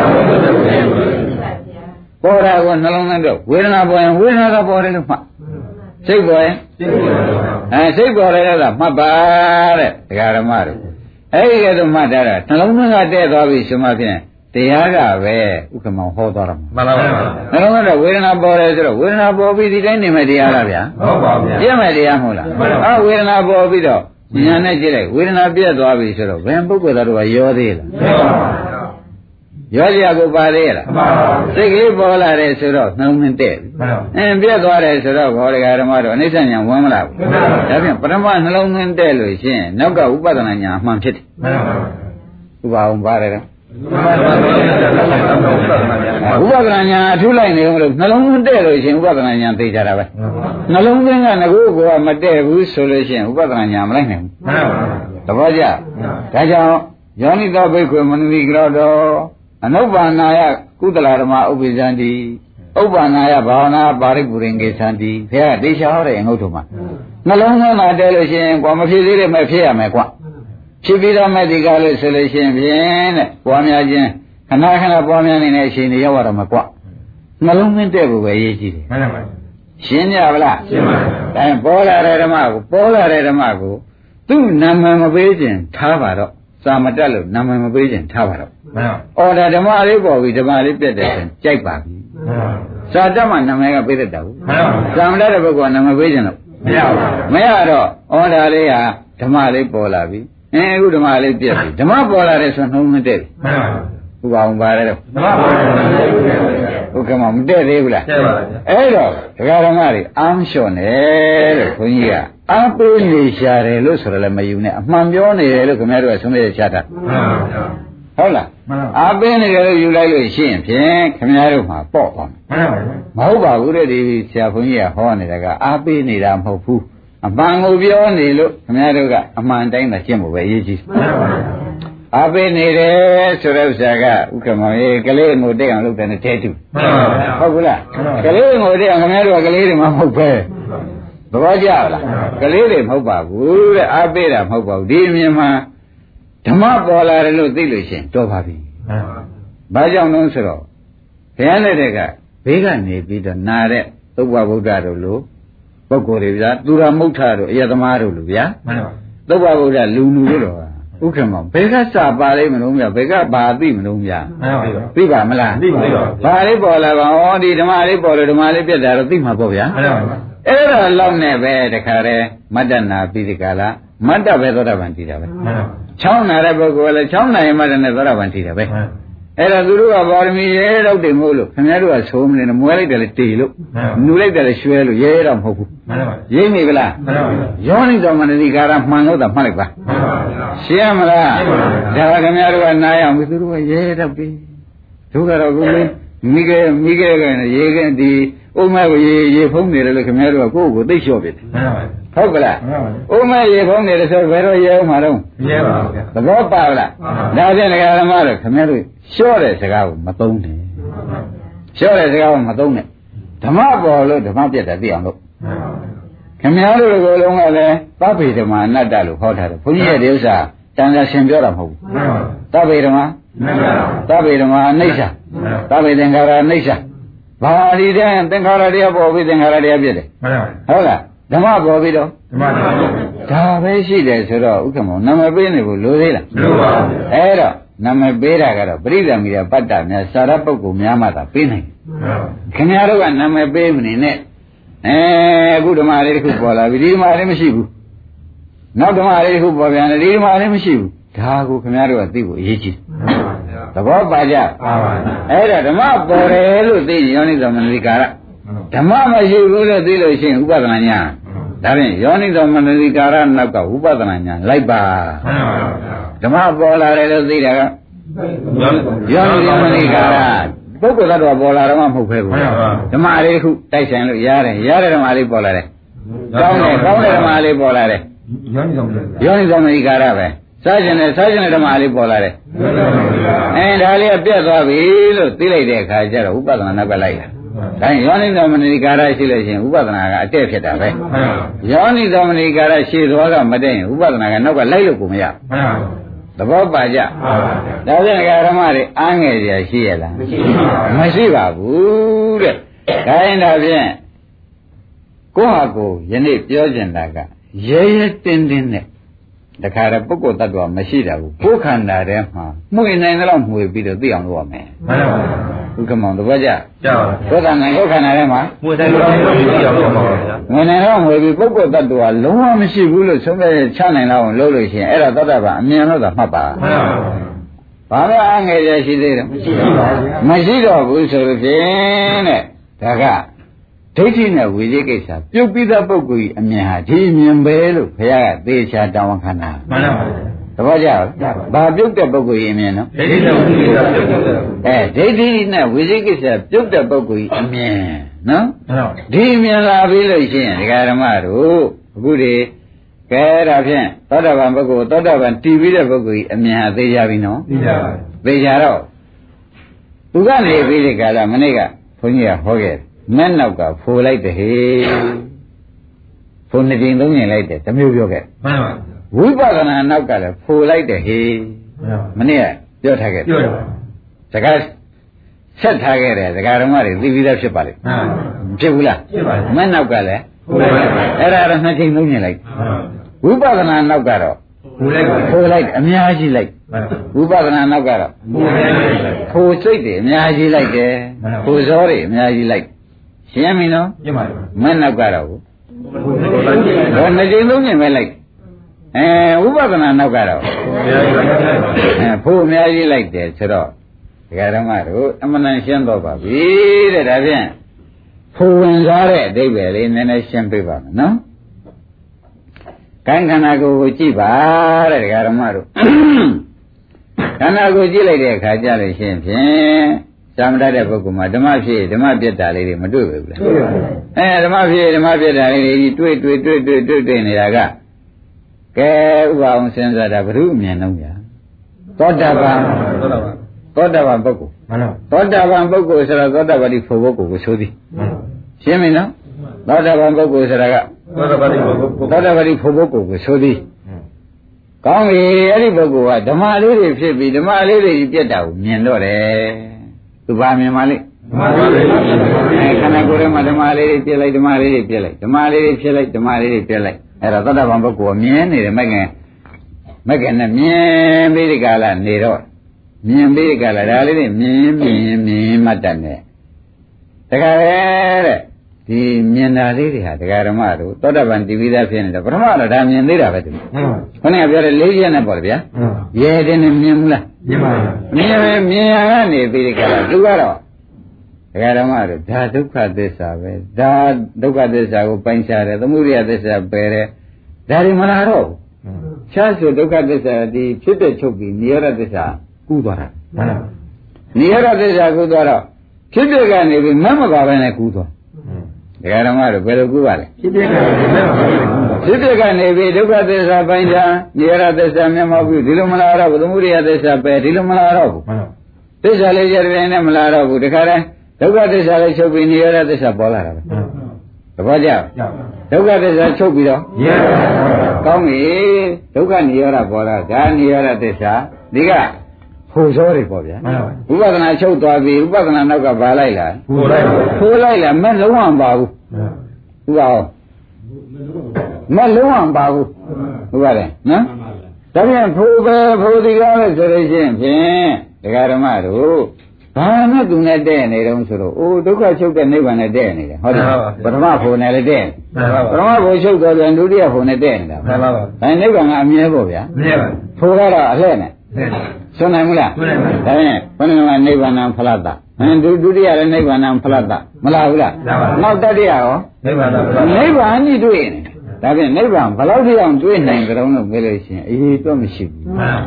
ပေါ်တာကိုနှလုံးသွင်းတော့ဝေဒနာပေါ်ရင်ဝေဒနာကပေါ်တယ်လို့မှတ်စိတ်ပေါ်ရင်စိတ်ပေါ်တော့အဲစိတ်ပေါ်တယ်လားမှတ်ပါတဲ့ဒကာရမတို့အဲ့ဒီကဲတော့မှတ်တာကနှလုံးသွင်းကတဲ့သွားပြီဆိုမှဖြင့် တရားကပဲဥက္ကမောဟောသွားတာမှာမှန်ပါဗျာနှလုံးသွင်းတော့ဝေဒနာပေါ်တယ်ဆိုတော့ဝေဒနာပေါ်ပြီးဒီတိုင်းနေမဲ့တရားလားဗျာဟုတ်ပါဗျာပြည့်မဲ့တရားမဟုတ်လားမှန်ပါပါအာဝေဒနာပေါ်ပြီးတော့ညာနဲ့ကြည့်လိုက်ဝေဒနာပြည့်သွားပြီဆိုတော့ဘယ်ပုဂ္ဂိုလ်သားတို့ကရောသေးလားမှန်ပါဗျာရောစရာကိုပါသေးလားမှန်ပါဗျာစိတ်ကလေးပေါ်လာတယ်ဆိုတော့နှလုံးသွင်းတဲ့ပြီမှန်ပါအင်းပြည့်သွားတယ်ဆိုတော့ဘောရဂဓမ္မတော့အနိစ္စညာဝင်မလာဘူးမှန်ပါပါဒါဖြင့်ပထမနှလုံးသွင်းတဲ့လို့ရှင်းနောက်ကဥပဒနာညာအမှန်ဖြစ်တယ်မှန်ပါဥပအောင်ပါတယ်တော့မှန်ပါဗျာ ဥပဒနာညာအထူးလိုက်နေလို့နှလုံးသွင်းတဲ့လို့ရှင်းဥပဒနာညာသိကြတာပဲနှလုံးသွင်းကငကိုကမတည့်ဘူးဆိုလို့ရှင်းဥပဒနာညာမလိုက်နိုင်ဘူးမှန်ပါသဘောကျဒါကြောင့်ယောနိသောဘိက္ခွေမနတိကရောတော်အနုပ္ပန္နာယကုသလဓမ္မဥပ္ပိသန္တိဥပ္ပန္နာယဘာဝနာပါရိပုရင်ကေသန္တိဘုရားတေချာဟောတယ်ငုတ်ထုံမှာနှလုံးသွင်းလာတယ်လို့ရှိရင်ကွာမဖြစ်သေးတယ်မဲ့ဖြစ်ရမယ်ကွာ ဖြစ်ပြီးတော့မဲ့ဒီကားလို့ဆိုလို့ရှိရင်ဖြင့်တဲ့ပွားများခြင်းခဏခဏပွားများနေတဲ့အချိန်တွေရောက်ရတော့မှာကွာနှလုံးသွင်းတဲ့ကိုပဲရေးကြည့်တယ်မှန်ပါရှင်းကြဗလားရှင်းပါဗျာဒါရင်ပေါ်လာတဲ့ဓမ္မကိုပေါ်လာတဲ့ဓမ္မကိုသူ့နာမည်မပေးခြင်းထားပါတော့စာမတက်လို့နာမည်မပေးခြင်းထားပါတော့မှန်ပါအော်ဒါဓမ္မလေးပေါ်ပြီဓမ္မလေးပြတ်တယ်ဆိုရင်ကြိုက်ပါပြီမှန်ပါစာတက်မှနာမည်ကပေးတတ်တာဘူးမှန်ပါစာမတက်တဲ့ဘက်ကနာမည်ပေးခြင်းလို့မရပါမရတော့အော်ဒါလေးဟာဓမ္မလေးပေါ်လာပြီ အင်းအခုဓမ္မလေးပြတ်ပြီဓမ္မပေါ်လာတယ်ဆိုနှုံးမတက်မှန်ပါဘူးဥပအောင်ပါတယ်တော့မှန်ပါဗျာဥက္ကမမတက်သေးဘူးလားတဲ့ပါဗျာအဲ့တော့ဒကာဓမ္မတွေအာမလျှော့နေလို့ခွန်ကြီးကအာပေးနေရှာတယ်လို့ဆိုရလည်းမယူနဲ့အမှန်ပြောနေတယ်လို့ခင်ဗျားတို့ကဆုံးဖြတ်ချတာမှန်ပါဗျာဟုတ်လားမှန်ပါအာပေးနေတယ်လို့ယူလိုက်လို့ရှိရင်ဖြင့်ခင်ဗျားတို့မှာပေါ့သွားမယ်မှန်ပါဗျာမဟုတ်ပါဘူးတဲ့ဒီဆရာခွန်ကြီးကဟောနေတာကအာပေးနေတာမဟုတ်ဘူး အမှန်ကိုပြောနေလို့ခင်ဗျားတို့ကအမှန်တိုင်းသာကျင့်ဖို့ပဲအရေးကြီးမှန်ပါဗျာအာပေးနေတယ်ဆိုတဲ့ဥစ္စာကဥက္ကမောင်ရေကလေးငိုတက်အောင်လုပ်တယ်နဲ့တဲတူမှန်ပါဗျာဟုတ်ဘူးလားမှန်ပါကလေးငိုတဲ့ခင်ဗျားတို့ကကလေးတွေမှမဟုတ်ပဲသဘောကျလားမှန်ပါကလေးတွေမဟုတ်ပါဘူးတဲ့အားပေးတာမဟုတ်ပါဘူးဒီအမြင်မှာဓမ္မပေါ်လာတယ်လို့သိလို့ရှိရင်တော်ပါပြီမှန်ပါဘာကြောင့်လဲဆိုတော့ဘုရားလက်ထက်ကဘေးကနေပြီးတော့နာတဲ့သုဘဗုဒ္ဓတို့လိုဥ ပုဂ္ဂိုလ်တွေဗျာသူရမုဋ္ဌတို့အယသမားတို့လူဗျာမှန်ပါသုဘဗုဒ္ဓလူလူတို့တော့ဥက္ကမောဘယ်ကစပါလိမ့်မလို့ဗျာဘယ်ကဘာသိမလို့ဗျာမှန်ပါသိပါမလားသိပါပါဘာလေးပေါ်လာပါဩဒီဓမ္မလေးပေါ်လို့ဓမ္မလေးပြတ်တာတော့သိမှာပေါ့ဗျာမှန်ပါအဲ့ဒါလောက်နဲ့ပဲတခါတည်းမတ္တနာပြီးဒီကလာမတ္တပဲသောတာပန်တည်တာပဲမှန်ပါချောင်းနာတဲ့ပုဂ္ဂိုလ်ကလည်းချောင်းနိုင်မှတ္တနဲ့သောတာပန်တည်တာပဲမှန် အဲ့ဒါသူတို့ကပါရမီရဲတော့တင်မို့လို့ခင်ဗျားတို့ကဆိုးမနေနဲ့မွဲလိုက်တယ်လေတေလို့နူလိုက်တယ်လေရွှဲလို့ရဲရဲတော့မဟုတ်ဘူးမှန်ပါရိမ့်နေဗလားမှန်ပါယောနိတော်မနတိကာရမှန်လို့သာမှတ်လိုက်ပါမှန်ပါရှင်းမလားဒါကခင်ဗျားတို့ကနားရအောင်သူတို့ကရဲရဲတော့ပြီတို့ကတော့ကိုယ်မိခဲမိခဲကရေခဲဒီဥမဲကိုရေရေဖုံးနေတယ်လို့ခင်ဗျားတို့ကကိုယ့်ကိုသိလျှော့ပြီမှန်ပါဟုတ်ကလားမှန်ပါဥမဲရေဖုံးနေတယ်ဆိုဘယ်တော့ရဲအောင်မှာတော့ရဲပါဗျာသဘောပါလားဒါဖြင့်ဒကာဓမ္မတို့ခင်ဗျားတို့ လျှော့တဲ့စကားကိုမသုံးနဲ့လျှော့တဲ့စကားကိုမသုံးနဲ့ဓမ္မပေါ်လို့ဓမ္မပြတ်တာသိအောင်လို့ခင်ဗျားတို့ကိုယ်လုံးကလည်းသဗ္ဗေဓမ္မအနတ္တလို့ဟောထားတယ်ဘုန်းကြီးရဲ့ဒီဥစ္စာတန်ခါရှင်ပြောတာမဟုတ်ဘူးမှန်ပါသဗ္ဗေဓမ္မမှန်ပါသဗ္ဗေဓမ္မအနိစ္စသဗ္ဗေသင်္ခါရအနိစ္စဘာဒီတဲ့သင်္ခါရတရားပေါ်ပြီးသင်္ခါရတရားပြည့်တယ်မှန်ပါဟုတ်လားဓမ္မပေါ်ပြီးတော့ဓမ္မတော်ဒါပဲရှိတယ်ဆိုတော့ဥက္ကမောနာမည်ပေးနေဖို့လိုသေးလားလို့ပါအဲ့တော့ နာမည်ပေးတာကတော့ပရိသမီရပတ္တများစာရပုဂ္ဂိုလ်များမှသာပေးနိုင်တယ်ခင်ဗျားတို့ကနာမည်ပေးမနေနဲ့အဲအခုဓမ္မလေးတစ်ခုပေါ်လာပြီဒီဓမ္မလေးမရှိဘူးနောက်ဓမ္မလေးတစ်ခုပေါ်ပြန်တယ်ဒီဓမ္မလေးမရှိဘူးဒါကိုခင်ဗျားတို့ကသိဖို့အရေးကြီးသဘောပါကြပါပါအဲ့ဒါဓမ္မပေါ်တယ်လို့သိရင်ယောနိသမဏိကာရဓမ္မမရှိဘူးလို့သိလို့ရှိရင်ဥပဒနာညာ ဒါဖြင့်ယောနိသမဏိကာရနောက်ကဥပဒနာညာလိုက်ပါမှန်ပါဓမ္မပေါ်လာတယ်လို့သိတာကယောနိသမဏိကာရပုဂ္ဂိုလ်သတ္တဝါပေါ်လာတော့မှမဟုတ်ပဲဘူးဓမ္မလေးတစ်ခုတိုက်ဆိုင်လို့ရတယ်ရတဲ့ဓမ္မလေးပေါ်လာတယ်ကောင်းတယ်ကောင်းတဲ့ဓမ္မလေးပေါ်လာတယ်ယောနိဆောင်တယ်ယောနိသမဏိကာရပဲစားကျင်တယ်စားကျင်တဲ့ဓမ္မလေးပေါ်လာတယ်အဲဒါလေးကပြတ်သွားပြီလို့သိလိုက်တဲ့အခါကျတော့ဥပဒနာနောက်ကလိုက်တာ ဒါရင်ယောနိသမဏိကာရရှိလို့ရှိရင်ဥပဒနာကအတက်ဖြစ်တာပဲမှန်ပါယောနိသမဏိကာရရှိသွားကမတက်ရင်ဥပဒနာကနောက်ကလိုက်လို့ကိုမရမှန်ပါသဘောပါကြပါပါဒါပြန်ဓမ္မတွေအားငယ်ကြရှိရလားမရှိပါဘူးမရှိပါဘူးတဲ့ဒါရင်ဒါဖြင့်ကိုယ့်ဟာကိုယ်ယနေ့ပြောကျင်တာကရဲရဲတင်းတင်းနဲ့တခါတည်းပုဂ္ဂိုလ်တ attva မရှိတာဘူးကိုယ်ခန္ဓာထဲမှာမှုရင်နိုင်သလောက်မှုပြီးတော့သိအောင်လုပ်ရမယ်မှန်ပါ ဥက္ကမောင်သဘောကျကြောက်ကိုယ်ခန္ဓာကိုယ်ခန္ဓာထဲမှာမွေတိုင်းတော့ပြောရအောင်ပါဗျာဝင်နိုင်တော့မှုပြီးပုဂ္ဂိုလ်တ attva လုံးဝမရှိဘူးလို့ဆုံးဖြတ်ချနိုင်လောက်အောင်လုပ်လို့ရှိရင်အဲ့ဒါတ attva အမြင်လို့သာမှတ်ပါမှန်ပါဘာလို့အားငယ်ရရှိသေးတယ်မရှိပါဘူးဗျာမရှိတော့ဘူးဆိုလို့ဖြင့်တဲ့ဒါကဒိဋ္ဌိနဲ့ဝိသေကိစ္စပြုတ်ပြီးသားပုဂ္ဂိုလ်ကြီးအမြင်ဟာဒီအမြင်ပဲလို့ဘုရားကသေချာတောင်းခံတာမှန်ပါသ ဘောကျလားဘာပြုတ်တဲ့ပုဂ္ဂိုလ်ကြီးအမြင်နော်ဒိဋ္ဌိတော်ကြီးကပြောတယ်အဲဒိဋ္ဌိနဲ့ဝိသေကိစ္စပြုတ်တဲ့ပုဂ္ဂိုလ်ကြီးအမြင်နော်မှန်ပါဒီအမြင်လာပြီးလို့ရှိရင်ဒကာဓမ္မတို့အခုဒီကဲဒါဖြင့်သောတာပန်ပုဂ္ဂိုလ်သောတာပန်တည်ပြီးတဲ့ပုဂ္ဂိုလ်ကြီးအမြင်ဟာသိကြပြီနော်သိကြပါသေချာတော့သူကနေပြီးဒီကလာမနေ့ကဘုန်းကြီးကဟောခဲ့တယ်မဲ့နောက်ကဖိုလိုက်တယ်ဟေးဖိုနှစ်ကြိမ်သုံးကြိမ်လိုက်တယ်တစ်မျိုးပြောခဲ့မှန်ပါ ဝိပဿနာနောက်ကလည်းဖိုလိုက်တယ်ဟေးမှန်ပါမနေ့ကပြောထားခဲ့ပြောရပါစကားဆက်ထားခဲ့တယ်စကားဓမ္မတွေသိပြီးသားဖြစ်ပါလိမ့်မှန်ပါမဖြစ်ဘူးလားဖြစ်ပါဘူးမဲ့နောက်ကလည်းဟုတ်ပါဘူးအဲ့ဒါတော့နှစ်ကြိမ်သုံးကြိမ်လိုက်မှန်ပါဝိပဿနာနောက်ကတော့ဘူလိုက်ပါဖိုလိုက်အများကြီးလိုက်မှန်ပါဝိပဿနာနောက်ကတော့ဘူလိုက်ပါဖိုစိတ်တွေအများကြီးလိုက်တယ်မှန်ပါဖိုဇောတွေအများကြီးလိုက်ရှင်းပြီနော်ပြပါပါမဲ့နောက်ကတော့ဘူလိုက်ပါတော့နှစ်ကြိမ်သုံးကြိမ်ပဲလိုက် အဲဝိပဿနာနောက်ကတော့ဘယ်လိုလဲအဲဖိုအများကြီးလိုက်တယ်ဆိုတော့ဒကာဓမ္မတို့အမှန်တန်ရှင်းတော့ပါပြီတဲ့ဒါဖြင့်ဖိုဝင်စားတဲ့အဓိပ္ပာယ်လေးနည်းနည်းရှင်းပြပါမယ်နော်ကိုင်းခန္ဓာကိုယ်ကိုကြည့်ပါတဲ့ဒကာဓမ္မတို့ခန္ဓာကိုယ်ကြည့်လိုက်တဲ့အခါကျလို့ရှိရင်ဖြင့်သာမတတ်တဲ့ပုဂ္ဂိုလ်မှာဓမ္မဖြစ်ဓမ္မပြတ်တာလေးတွေမတွေ့ဘူးလားတွေ့ပါဘူးအဲဓမ္မဖြစ်ဓမ္မပြတ်တာလေးတွေတွေ့တွေ့တွေ့တွေ့တွေ့တွေ့နေတာက ကဲဥပအောင်စဉ်းစားတာဘုရုအမြင်လုံးညာသောတာပန်ဟုတ်လားပါသောတာပန်ပုဂ္ဂိုလ်မှန်ပါသောတာပန်ပုဂ္ဂိုလ်ဆိုတော့သောတာပတိဖို့ပုဂ္ဂိုလ်ကိုဆိုသည်မှန်ပါရှင်းပြီနော်သောတာပန်ပုဂ္ဂိုလ်ဆိုတာကသောတာပတိဘုသောတာပတိဖို့ပုဂ္ဂိုလ်ကိုဆိုသည်ကောင်းပြီအဲ့ဒီပုဂ္ဂိုလ်ကဓမ္မလေးတွေဖြစ်ပြီးဓမ္မလေးတွေကြီးပြတ်တာကိုမြင်တော့တယ်သူဘာမြင်ပါလိမ့်ဓမှန်ပါဗျာအဲခန္ဓာကိုယ်ထဲမှာဓမ္မလေးတွေပြစ်လိုက်ဓမ္မလေးတွေပြစ်လိုက်ဓမ္မလေးတွေဖြစ်လိုက်ဓမ္မလေးတွေပြစ်လိုက် အဲ့ဒါသတ္တဗံပုဂ္ဂိုလ်ကမြင်နေတယ်မကင်မကင်နဲ့မြင်ပြီးဒီကလာနေတော့မြင်ပြီးဒီကလာဒါလေးတွေမြင်မြင်မြင်မှတ်တတ်တယ်တခါလေတဲ့ဒီမြင်တာလေးတွေဟာတရားဓမ္မတို့သောတပန်တည်ပြီးသားဖြစ်နေတယ်ပထမတော့ဒါမြင်သေးတာပဲသူမှန်ပါခொနကပြောတဲ့လေးချက်နဲ့ပေါ့လေဗျာမှန်ပါရဲတဲ့နဲ့မြင်ဘူးလားမြင်ပါဗျာမြင်ပဲမြင်ရကနေပြီးဒီကလာသူကတော့ ဒကာဓမ္မတို့ဒါဒုက္ခသစ္စာပဲဒါဒုက္ခသစ္စာကိုပိုင်းခြားတယ်သမုဒိယသစ္စာပယ်တယ်ဒါတွေမလာတော့ဘူးခြားဆိုဒုက္ခသစ္စာဒီဖြစ်တဲ့ချုပ်ပြီးနိရောဓသစ္စာကူးသွားတာမှန်ပါနိရောဓသစ္စာကူးသွားတော့ဖြစ်တဲ့ကနေပြီးမမကပဲနဲ့ကူးသွားဒကာဓမ္မတို့ဘယ်လိုကူးပါလဲဖြစ်ဖြစ်ကလည်းမှန်ပါဗျာဖြစ်တဲ့ကနေပြီးဒုက္ခသစ္စာပိုင်းခြားနိရောဓသစ္စာမျက်မှောက်ပြီးဒီလိုမလာတော့ဘူးသမုဒိယသစ္စာပယ်ဒီလိုမလာတော့ဘူးမှန်ပါသစ္စာလေးကြတဲ့နဲ့မလာတော့ဘူးတခါတည်း ဒုက္ခသစ္စာလေးချုပ်ပြီးနိရောဓသစ္စာပေါ်လာတာပဲမှန်ပါသဘောကျလားကြောက်ဒုက္ခသစ္စာချုပ်ပြီးတော့ရပါဗျာကောင်းပြီဒုက္ခနိရောဓပေါ်လာဒါနိရောဓသစ္စာဒီကဟိုစောတွေပေါ့ဗျာမှန်ပါဥပဒနာချုပ်သွားပြီဥပဒနာနောက်ကဘာလိုက်လားကိုလိုက်ပါဖိုးလိုက်လားမလုံးဝမပါဘူးဥပအောင်မလုံးဝမပါဘူးဥပါတယ်နော်ဒါပြန်ဖိုးပဲဖိုးဒီကားပဲဆိုလို့ရှိရင်ဖြင့်ဒကာဓမ္မတို့ ဘာနဲ့သူနဲ့တဲ့နေတုံးဆိုတော့အိုးဒုက္ခချုပ်တဲ့နိဗ္ဗာန်နဲ့တဲ့နေတယ်ဟုတ်တယ်ပထမဖို့နဲ့လည်းတဲ့မှန်ပါပထမဖို့ချုပ်တော့ပြန်ဒုတိယဖို့နဲ့တဲ့နေတာမှန်ပါပါဒါနိဗ္ဗာန်ကအမြဲပေါ့ဗျာမြင်ပါဖိုးကတော့အလှဲ့နဲ့နဲ့ဆွနိုင်မလားဆွနိုင်ပါဘူးဒါဖြင့်ဘုန်းတော်ကနိဗ္ဗာန်ဖလားတာဟင်ဒုဒုတိယလည်းနိဗ္ဗာန်ဖလားတာမလားဘူးလားလာပါဘူးနောက်တတိယရောနိဗ္ဗာန်သာဗျာနိဗ္ဗာန်ဤတွေ့နေဒါဖြင့်နိဗ္ဗာန်ဘယ်လောက်ထိအောင်တွေ့နိုင်ကြုံလို့မေးလို့ရှိရင်အေးတော့မရှိဘူးမှန်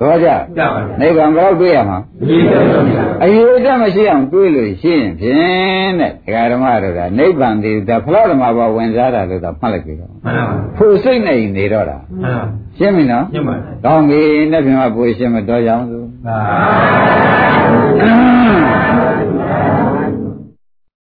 တော့ကြကြောက်ပါနိဗ္ဗာန်ဘယ်လောက်တွေ့ရမှာဒီကြောက်ပါဗျာအရေးတော့မရှိအောင်တွေးလို့ရှိရင်ဖြင့်တဲ့ဒကာဓမ္မတို့ကနိဗ္ဗာန်ဒီဒါဖလားဓမ္မဘဝင်စားတာလို့သာမှတ်လိုက်ပြီတော့မှန်ပါဖို့စိတ်နေနေတော့တာမှန်ပါရှင်းပြီနော်ညမပါကောင်းပြီနှစ်ပြင်မှာပွေရှင်းမတော်ကြအောင်သူသာ